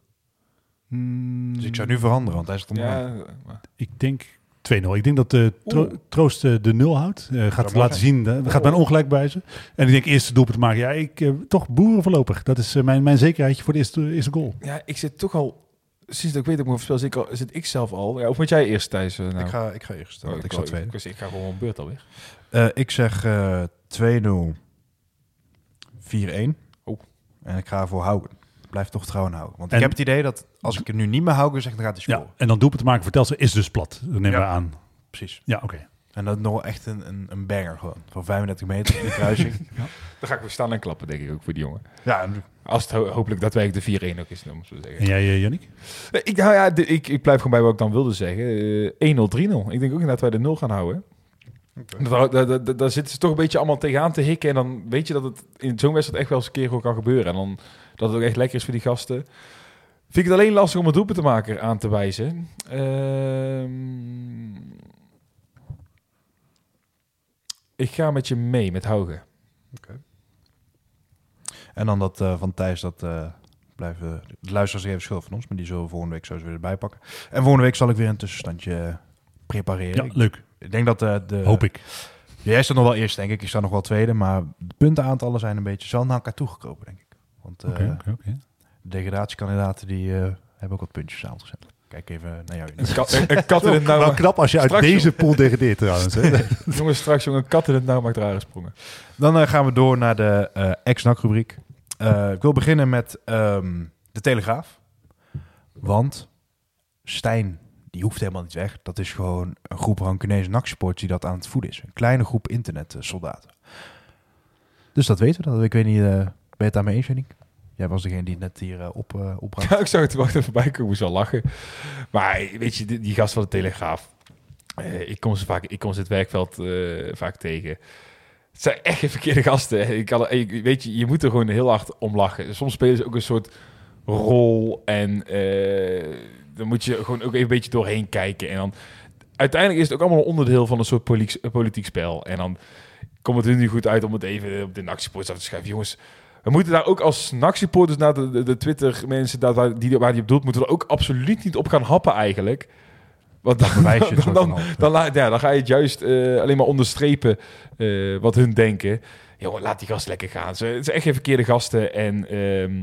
Hmm, Dus ik zou nu veranderen, want hij staat onderaan. Ja, maar- Ik denk 2-0. Ik denk dat de tro- Oeh. Troost eh, de nul houdt. Eh, gaat mooi laten zien. eh, gaat mijn ongelijk buizen. En ik denk eerste doelpunt maken. Ja, ik eh, toch boeren voorlopig. Dat is mijn, mijn zekerheidje voor de eerste, eerste goal. ja, ik zit toch al... Sinds dat ik weet dat ik me voorspel, zit, ik al- zit ik zelf al... Ja, of moet jij eerst, Thijs? nou? Ik, ga, ik ga eerst, Oh, want ik wou- tweede. Ik, ik ga gewoon een beurt alweer. Eh, ik zeg eh 2-0, 4-1. Oeh. En ik ga voor Haugen. Blijf toch trouwen houden. Want En- ik heb het idee dat als ik het nu niet meer Haugen zeg, dan gaat hij Ja, scoren. en dan doelpunt te maken voor Telstra is dus plat. Dat nemen Ja. we aan. Precies. Ja, oké. En dat is nog echt een, een, een banger gewoon. Van 35 meter in de kruising. Dan ga ik weer staan en klappen, denk ik ook voor die jongen. ja, en- Als het ho- hopelijk daadwerkelijk de 4-1 ook is, dan moet ik zo En zeggen. jij, eh, Yannick? Nee, Ik, nou ja, de- ik, ik blijf gewoon bij wat ik dan wilde zeggen. Eh 1-0, 3-0. Ik denk ook dat wij de 0 gaan houden. Daar, daar, daar, daar zitten ze toch een beetje allemaal tegenaan te hikken. En dan weet je dat het in zo'n wedstrijd echt wel eens een keer gewoon kan gebeuren. En dan dat het ook echt lekker is voor die gasten. Vind ik het alleen lastig om het doelpunt te maken aan te wijzen. Ehm, ik ga met je mee, met Hauge. en dan dat eh, van Thijs, dat eh, blijven de luisteraars even schuld van ons. Maar die zullen we volgende week sowieso weer erbij pakken. En volgende week zal ik weer een tussenstandje prepareren. Ja, leuk. Ik denk dat eh, de... Hoop ik. Jij staat nog wel eerst, denk ik. Ik sta nog wel tweede. Maar de puntenaantallen zijn een beetje zo naar elkaar toegekropen, denk ik. Want eh, de degradatiekandidaten die eh, hebben ook wat puntjes samen gezet. Kijk even naar jou. Een kat, een, een kat in het nauw. Wel knap als je uit deze pool degradeert trouwens. Hè? Jongens, straks jongen, een kat in het nauw maakt rare sprongen. Dan eh, gaan we door naar de eh ex-NAC-rubriek. Eh, ik wil beginnen met ehm, de Telegraaf. Want Stijn, die hoeft helemaal niet weg. Dat is gewoon een groep Rancunese NAC-supporters die dat aan het voeden is. Een kleine groep internetsoldaten. Dus dat weten we. Dat. Ik weet niet, eh, je het daarmee eens, Janik? Jij was degene die net hier eh, op, opbracht. Ja, ik zag het wacht even bij komen, moest al lachen. Maar weet je, die, die gast van de Telegraaf. eh, ik, kom ze vaak, ik kom ze het werkveld vaak tegen. Het zijn echt verkeerde gasten. Ik kan, ik- weet je, je moet er gewoon heel hard om lachen. Soms spelen ze ook een soort rol. En dan moet je gewoon ook even een beetje doorheen kijken. En dan uiteindelijk is het ook allemaal een onderdeel van een soort politiek, politiek spel. En dan komt het nu goed uit om het even op de actiepost af te schrijven. Jongens, we moeten daar ook als NAC-supporters naar de, de, de Twitter-mensen waar, die, waar die op doelt, moeten we er ook absoluut niet op gaan happen eigenlijk. Want dan, dan, dan, dan, laat- ja, dan ga je het juist eh, alleen maar onderstrepen eh, wat hun denken. Jongen, laat die gast lekker gaan. Ze, het zijn echt geen verkeerde gasten. En ehm,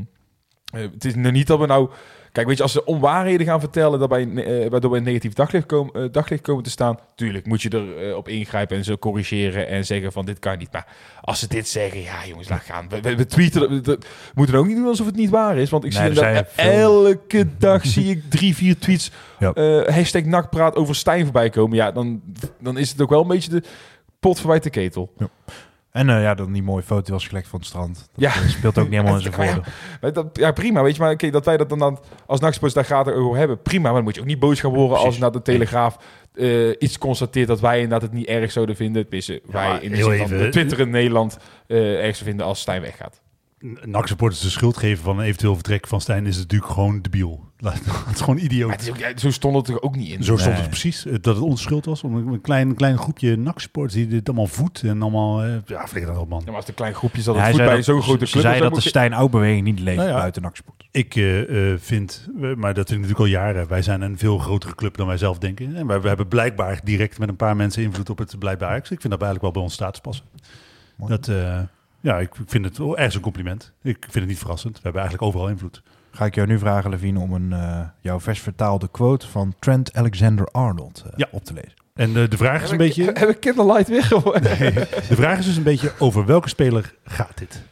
eh, het is nog niet dat we nou... Kijk, weet je, als ze onwaarheden gaan vertellen... Daarbij, eh, waardoor we in negatief daglicht komen, eh, daglicht komen te staan... tuurlijk moet je erop op ingrijpen en ze corrigeren... en zeggen van dit kan niet. Maar als ze dit zeggen, ja jongens, laat gaan. We, we, we tweeten, we, we moeten ook niet doen alsof het niet waar is. Want ik Nee, zie veel- elke dag zie ik drie, vier tweets... Ja. eh, hashtag nakpraat over Stijn voorbij komen. Ja, dan, dan is het ook wel een beetje de pot voorbij de ketel. En eh, ja, dan die mooie foto was gelekt van het strand. Dat Ja. eh, speelt ook niet helemaal in zijn ja, voordeel. Dat, ja, prima, weet je. Maar oké, dat wij dat dan, dan als nachtsports daar gaat over hebben, prima. Maar dan moet je ook niet boos gaan worden als naar de Telegraaf eh, iets constateert dat wij inderdaad het niet erg zouden vinden. Tenminste, wij in de de Twitter in Nederland eh erg zouden vinden als Stijn weggaat. NAC-supporters de schuld geven van een eventueel vertrek van Stijn is natuurlijk gewoon debiel. Het is gewoon idioot. Maar het is ook, ja, zo stond het er ook niet in. Zo stond Nee. het precies, eh, dat het onze schuld was. Om een een klein, klein groepje NAC-supporters die dit allemaal voedt en allemaal... eh, ja, flikker dat op, man. Ja, maar als het een klein groepje zat, Ja, het zei bij dat- zo'n grote ze club. zei dat de je- Stijn Oud-beweging niet leeft Nou ja. buiten NAC-sport. Ik eh, eh, vind, maar dat vind ik natuurlijk al jaren, wij zijn een veel grotere club dan wij zelf denken. En wij, we hebben blijkbaar direct met een paar mensen invloed op het blijkbaar Ajax. Ik vind dat eigenlijk wel bij ons status passen. Mooi. Dat, eh, ja, ik vind het wel ergens een compliment. Ik vind het niet verrassend. We hebben eigenlijk overal invloed. Ga ik jou nu vragen, Levine, om een, eh, jouw vers vertaalde quote van Trent Alexander-Arnold eh, Ja. op te lezen. En eh, de vraag is een ik- beetje... Heb ik Candlelight weer geworden? De vraag is dus een beetje over welke speler gaat dit?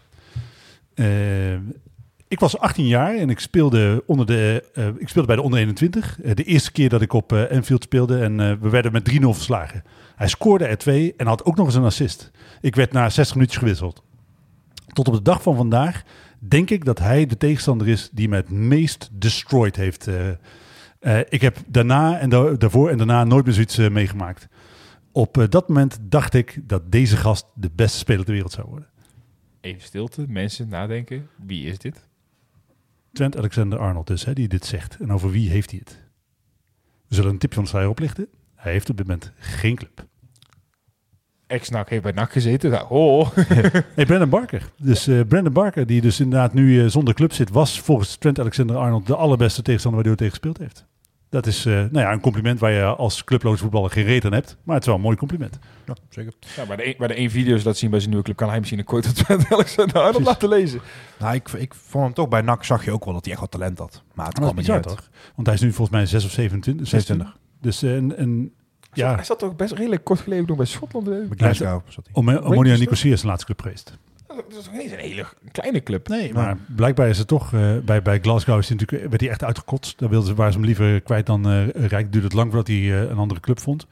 Ik was 18 jaar en ik speelde, onder de, eh, ik speelde bij de onder 21. Eh, de eerste keer dat ik op Enfield speelde en eh, we werden met 3-0 verslagen. Hij scoorde er twee en had ook nog eens een assist. Ik werd na 60 minuutjes gewisseld. Tot op de dag van vandaag denk ik dat hij de tegenstander is die me het meest destroyed heeft. eh. Eh, ik heb daarna en da- daarvoor en daarna nooit meer zoiets eh, meegemaakt. Op dat moment dacht ik dat deze gast de beste speler ter wereld zou worden. Even stilte, mensen nadenken. Wie is dit? Trent Alexander-Arnold dus, hè, die dit zegt. En over wie heeft hij het? We zullen een tipje van de sluier oplichten. Hij heeft op dit moment geen club. Ex-NAC heeft bij NAC gezeten. Nou, oh. Hey, Brandon Barker. Dus eh, Brandon Barker, die dus inderdaad nu eh, zonder club zit, was volgens Trent Alexander-Arnold de allerbeste tegenstander waar hij ooit tegen gespeeld heeft. Dat is eh, nou ja, een compliment waar je als clubloos voetballer geen reet aan hebt. Maar het is wel een mooi compliment. Ja, zeker. Ja, bij, de een, bij de één video's laat zien bij zijn nieuwe club, kan hij misschien een quote van Alexander Arnold laten lezen. Nou, ik, ik vond hem toch bij NAC zag je ook wel dat hij echt wat talent had. Maar het dat kwam niet uit. toch? Want hij is nu volgens mij 6 of 27. 26. Dus eh, een, een, Ja. Hij zat toch best redelijk kort geleden nog bij Schotland. Bij Glasgow zat hij. Om- Omonia Nicosia is de laatste club geweest. Dat is toch niet een hele kleine club. Nee, maar blijkbaar is het toch... eh, bij, bij Glasgow is hij natuurlijk, werd hij echt uitgekotst. Daar wilden ze, waren ze hem liever kwijt dan uh, Rijk. Duurde het lang voordat hij eh, een andere club vond.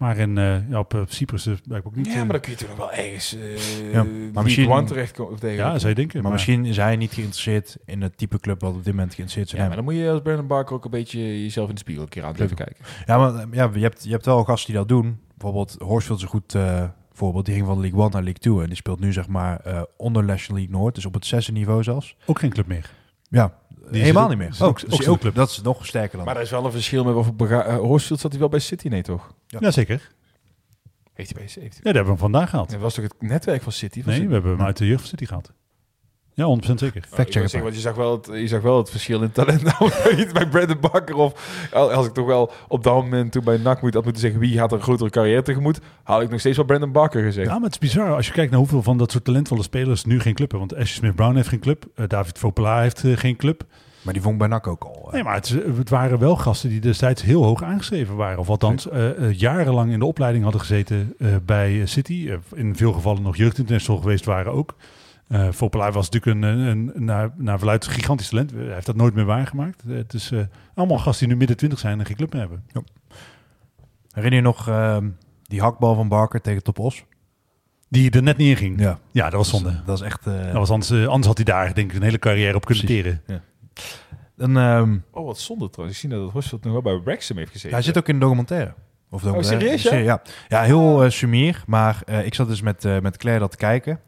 Maar in, eh, ja, op, eh, Cyprus uh, ik ook niet. Ja, maar dan kun je toch wel ergens uh, Ja, maar misschien- One terechtkomen. Of tegen ja, zou je denken. Maar, misschien is hij niet geïnteresseerd in het type club wat op dit moment geïnteresseerd is in Ja, maar dan moet je als Brandon Barker ook een beetje jezelf in de spiegel een keer aan blijven kijken. Ja, maar eh, ja, je, hebt, je hebt wel gasten die dat doen. Bijvoorbeeld Horsfield is een goed eh, voorbeeld. Die ging van League 1 naar League 2. En die speelt nu zeg maar eh, onder National League Noord. Dus op het zesde niveau zelfs. Ook geen club meer. Ja, Die helemaal zit- niet meer. ook- dus ook club. Dat is nog sterker dan. Maar er is wel een verschil met wat Horsfield zat hij wel bij City, nee toch? Ja. Ja, zeker. Heeft hij bij City? Ja, daar hebben we hem vandaag gehaald. Dat was toch het netwerk van City? Van Nee, City? we hebben hem uit de jeugd van City gehaald. Ja, 100% zeker. Ik wou zeggen, want je zag, wel het, je zag wel het verschil in talent. Nou, niet bij Brandon Bakker of al- als ik toch wel op dat moment toen bij NAC moet, had moeten zeggen wie gaat er een grotere carrière tegemoet, had ik nog steeds wel Brandon Bakker gezegd. Ja, maar het is bizar als je kijkt naar hoeveel van dat soort talentvolle spelers nu geen club hebben. Want Ashley Smith-Brown heeft geen club. eh, David Vopela heeft eh, geen club. Maar die vond ik bij NAC ook al. eh. Nee, maar het, het waren wel gasten die destijds heel hoog aangeschreven waren. Of althans, jarenlang in de opleiding hadden gezeten eh, bij City. In veel gevallen nog jeugdinternational geweest waren ook. Eh Vopelaar was natuurlijk een, een, een naar, naar verluidt gigantisch talent. Hij heeft dat nooit meer waargemaakt. Eh, het is eh, allemaal gasten die nu midden twintig zijn en geen club meer hebben. Herinner je nog ehm, die hakbal van Barker tegen Top Os? Die er net niet in ging. Ja, Ja. dat was zonde. Dat, dat is echt... eh, Dat was anders, eh, anders had hij daar denk ik een hele carrière op kunnen teren. een, ehm, Oh, wat zonde trouwens. Ik zie dat Horsfield nog wel bij Wrexham heeft gezeten. hij zit ook in de documentaire. Of documentaire. serieus, ja? ja? Ja, heel eh sumier. Maar eh, ik zat dus met, eh, met Claire dat te kijken.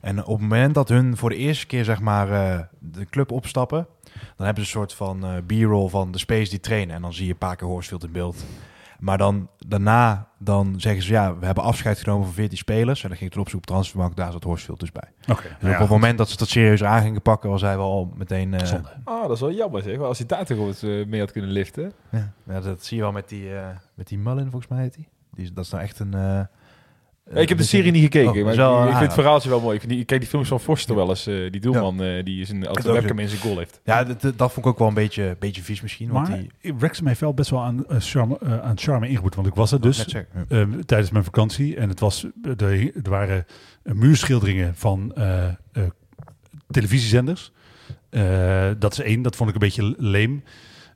En op het moment dat hun voor de eerste keer zeg maar eh, de club opstappen... dan hebben ze een soort van eh b-roll van de space die trainen. En dan zie je een paar keer Horsfield in beeld. Maar dan daarna dan zeggen ze... ja, we hebben afscheid genomen van 14 spelers. En dan ging ik erop zoeken op transfermarkt. Daar zat Horsfield dus bij. Oké. Dus op het moment dat ze dat serieus aan gingen pakken... was hij wel al meteen... eh, Zonde. Ah, dat is wel jammer zeg. Als hij daar toch wat eh, mee had kunnen liften. Ja, ja, dat zie je wel met die, eh met die Mullen, volgens mij heet die. die is- dat is nou echt een... eh, ik heb de serie niet gekeken, Oh, maar ik, een vind het verhaaltje wel mooi. Ik, vind die, ik kijk die films van Forster wel eens, eh, die doelman eh, die is een webcam in zijn goal heeft. Ja, dat, dat vond ik ook wel een beetje, beetje vies misschien. Want Maar die, Wrexham heeft wel best wel aan, charme, aan charme ingeboet. Want ik was er dus ja. eh, tijdens mijn vakantie. En het was, er, er waren muurschilderingen van eh, eh, televisiezenders. Eh, dat is één, dat vond ik een beetje leem.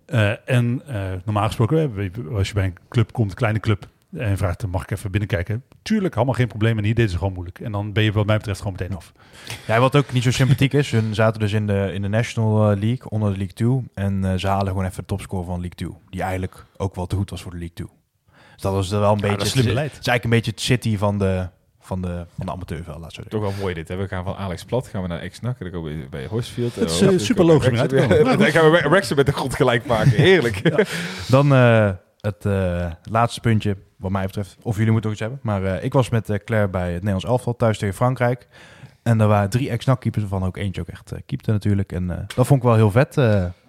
Eh, en eh, normaal gesproken, als je bij een club komt, een kleine club, en vraagt, mag ik even binnenkijken? Tuurlijk, allemaal geen probleem. En hier deden ze gewoon moeilijk. En dan ben je wat mij betreft gewoon meteen af. Ja, wat ook niet zo sympathiek is, hun zaten dus in de, in de National eh, League, onder de League 2. En eh, ze halen gewoon even de topscore van League 2. Die eigenlijk ook wel te goed was voor de League 2. Dus dat was wel een beetje... dat is slim het, beleid. het is eigenlijk een beetje het city van de, van de, van de amateurvel, laat zo. Toch wel mooi dit. Hè? We gaan van Alex Plat gaan we naar ex-NAC. En dan komen we bij Horsfield. Het is, dan super logisch. Dan gaan we Wrexham met de grond gelijk maken. Heerlijk. Dan eh, het eh, laatste puntje, wat mij betreft. Of jullie moeten nog iets hebben. Maar eh, ik was met eh, Claire bij het Nederlands elftal thuis tegen Frankrijk. En er waren drie ex-NAC-keepers, waarvan ook eentje ook echt keepte natuurlijk. En dat vond ik wel heel vet.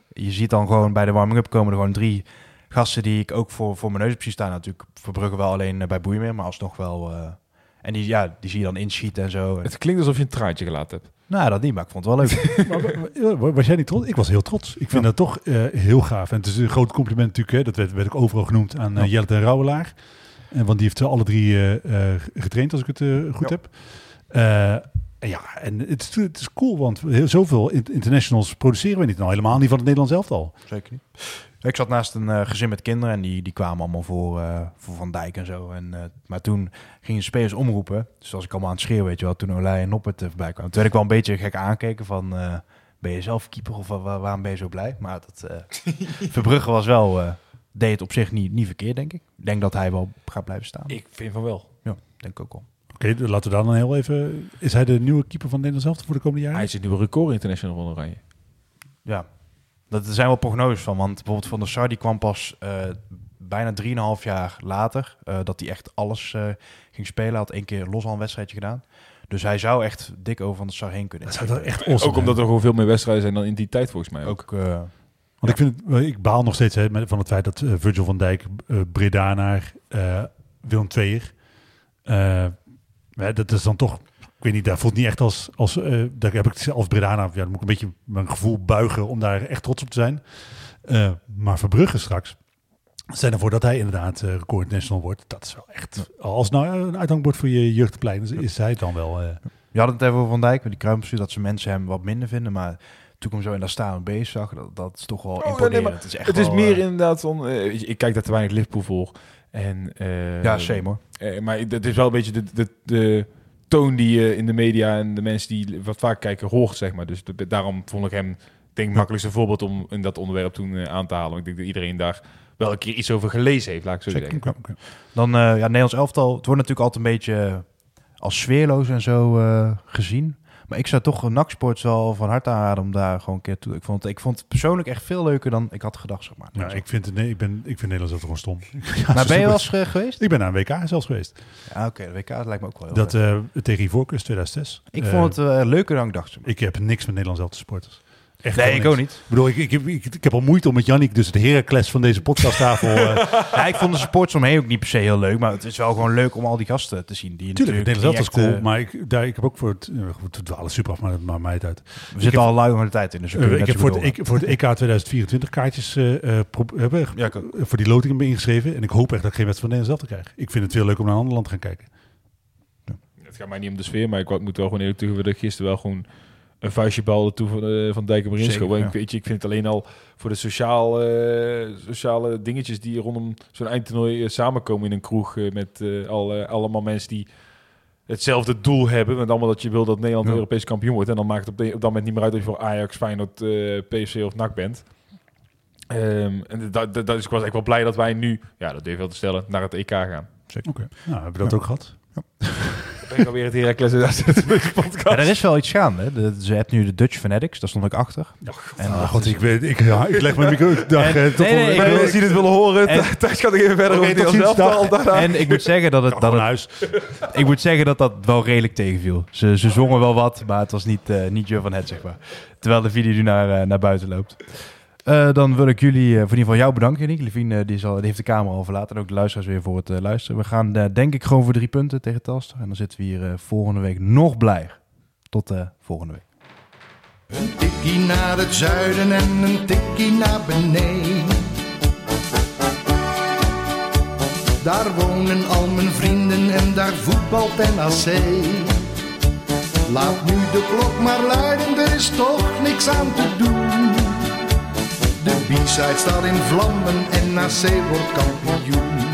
Je ziet dan gewoon bij de warming-up komen er gewoon drie gasten die ik ook voor, voor mijn neus staan. Natuurlijk Verbrugge wel alleen bij Boeimeer, maar alsnog wel... en die, ja, die zie je dan inschieten en zo. Het klinkt alsof je een traantje gelaten hebt. Nou, dat niet, maar ik vond het wel leuk. Maar wa- wa- was jij niet trots? Ik was heel trots. Ik vind dat toch eh, heel gaaf. En het is een groot compliment natuurlijk. Hè. Dat werd, werd ook overal genoemd aan uh, Ja. Jellet en Rauwelaar. En want die heeft ze alle drie eh, eh, getraind, als ik het eh, goed heb. Ja, en het is, het is cool, want heel, zoveel in- internationals produceren we niet. Nou, helemaal niet van het Nederlands elftal. Zeker niet. Ik zat naast een eh, gezin met kinderen en die, die kwamen allemaal voor, eh, voor Van Dijk en zo. En, eh, maar toen gingen de spelers omroepen. Dus als ik allemaal aan het schreeuwen, weet je wel, toen Olij en Noppert er voorbij kwamen. Toen werd ik wel een beetje gek aangekeken van, eh, ben je zelf keeper of wa- wa- waarom ben je zo blij? Maar dat, eh Verbrugge was wel, eh, deed het op zich niet, niet verkeerd, denk ik. Ik denk dat hij wel gaat blijven staan. Ik vind van wel. Ja, denk ik ook wel. Oké, dan laten we dan heel even... Is hij de nieuwe keeper van het Nederlands elftal voor de komende jaren? Hij is het nieuwe record international van Oranje. Ja, dat, er zijn wel prognoses van. Want bijvoorbeeld Van der Sar die kwam pas eh, bijna 3,5 jaar later. eh, dat hij echt alles eh, ging spelen. Hij had één keer los al een wedstrijdje gedaan. Dus hij zou echt dik over Van der Sar heen kunnen. Dat zou echt awesome Ook omdat er gewoon veel meer wedstrijden zijn dan in die tijd volgens mij. Ook. ook... eh, Want ik, vind het, ik baal nog steeds hè, met- van het feit dat Virgil van Dijk, eh Breda naar eh, Willem Tweeër. Hè, dat is dan toch, ik weet niet, dat voelt niet echt als, als eh, daar heb ik zelf Breda naar, ja, dan moet ik een beetje mijn gevoel buigen om daar echt trots op te zijn. Eh, maar Verbrugge straks, stel ervoor dat hij inderdaad eh, record international wordt, dat is wel echt, als nou een uithangbord voor je jeugdplein is, is hij het dan wel. eh, je had het even over Van Dijk met die kruimpersuur. Dat ze mensen hem wat minder vinden. Maar toen ik hem zo in dat staan bezig zag, dat, dat is toch wel imponerend. maar het is, echt Het is meer inderdaad je, ik kijk daar te weinig Liverpool voor. En, eh, Ja, same hoor. eh, maar het is wel een beetje de, de, de toon die je in de media en de mensen die wat vaak kijken hoort, zeg maar. Dus de- daarom vond ik hem, ik denk, het makkelijkste voorbeeld om in dat onderwerp toen eh, aan te halen. Ik denk dat iedereen daar wel een keer iets over gelezen heeft, laat ik zo Zeker. zeggen. Dan, eh ja, Nederlands elftal. Het wordt natuurlijk altijd een beetje eh, als sfeerloos en zo eh, gezien. Maar ik zou toch een NAC-sport wel van harte aanraden om daar gewoon een keer toe. Ik vond, het, ik vond het persoonlijk echt veel leuker dan ik had gedacht, zeg maar. Ja, ik vind, het, nee, ik, ben, ik vind Nederlands zelf gewoon stom. maar ben je wel eens eh, geweest? Ik ben naar een WK zelfs geweest. Ja, oké. de WK lijkt me ook wel heel Dat eh tegen Ivoorkust 2006. Ik Eh, vond het eh, leuker dan ik dacht. zeg maar. Ik heb niks met Nederlands elftal supporters. Echt Nee, ik ook niet. Ik bedoel, ik, ik, heb- ik, ik heb al moeite om met Jannik, dus het Heracles van deze podcasttafel... eh Ja, ik vond de supporters omheen ook niet per se heel leuk. Maar het is wel gewoon leuk om al die gasten te zien. Die Tuurlijk, natuurlijk elftal is cool, maar ik, daar, ik heb ook voor het... Uh, goed, we dwalen super af, maar dat maakt mij het uit. eh, we zitten al lang de tijd in. Dus Eh, kunnen ik heb voor het, ik, voor het EK 2024 kaartjes eh, eh, pro- hebben, Ja, eh, voor die loting ben ingeschreven. En ik hoop echt dat ik geen wedstrijd van Nederland zelf krijg. Ik vind het veel leuk om naar een ander land te gaan kijken. Het gaat mij niet om de sfeer, maar ik moet wel gewoon eerlijk toegeven dat ik gisteren wel gewoon een vuistje bal toe van, eh, van Dijk en Zeker, Brinsko. ja. Ik, weet je, ik vind het alleen al voor de sociaal, eh, sociale dingetjes die rondom zo'n eindtoernooi eh, samenkomen in een kroeg met eh, al, eh, allemaal mensen die hetzelfde doel hebben. Want allemaal dat je wil dat Nederland Ja. Europees kampioen wordt. En dan maakt het op, de- op dat moment niet meer uit of je voor Ajax, Feyenoord, eh PSV of NAC bent. Ehm, en dat, dat, dat is, ik was echt wel blij dat wij nu, ja, dat durf ik wel te stellen, naar het EK gaan. Oké. Nou, hebben we dat ook gehad? Dan ben ik alweer het Heracles uit deze podcast. Ja, er is wel iets gaande. hè. De, ze hebt nu de Dutch Fanatics, daar stond ik achter. En dat god, is- ik, weet, ik, ja, ik leg mijn micro... Dacht, En- eh, tot nee, nee, ik wil- die dit willen horen, En- thuis gaat ik even verder Oké, over zelf dag. daarna. En ik moet zeggen dat het, dat huis. ik moet zeggen dat dat wel redelijk tegenviel. Ze, ze zongen wel wat, maar het was niet, eh niet je van het, zeg maar. Terwijl de video nu naar, eh, naar buiten loopt. Eh, dan wil ik jullie, eh, voor in ieder geval jou bedanken, Nick. Levine eh, die, zal, die heeft de camera al verlaten. En ook de luisteraars weer voor het luisteren. We gaan denk ik gewoon voor drie punten tegen Telstar. En dan zitten we hier volgende week nog blijer. Tot volgende week. Een tikkie naar het zuiden en een tikkie naar beneden. Daar wonen al mijn vrienden en daar voetbalt NAC. Laat nu de klok maar luiden, er is toch niks aan te doen. De B-side staat in vlammen en NAC wordt kampioen.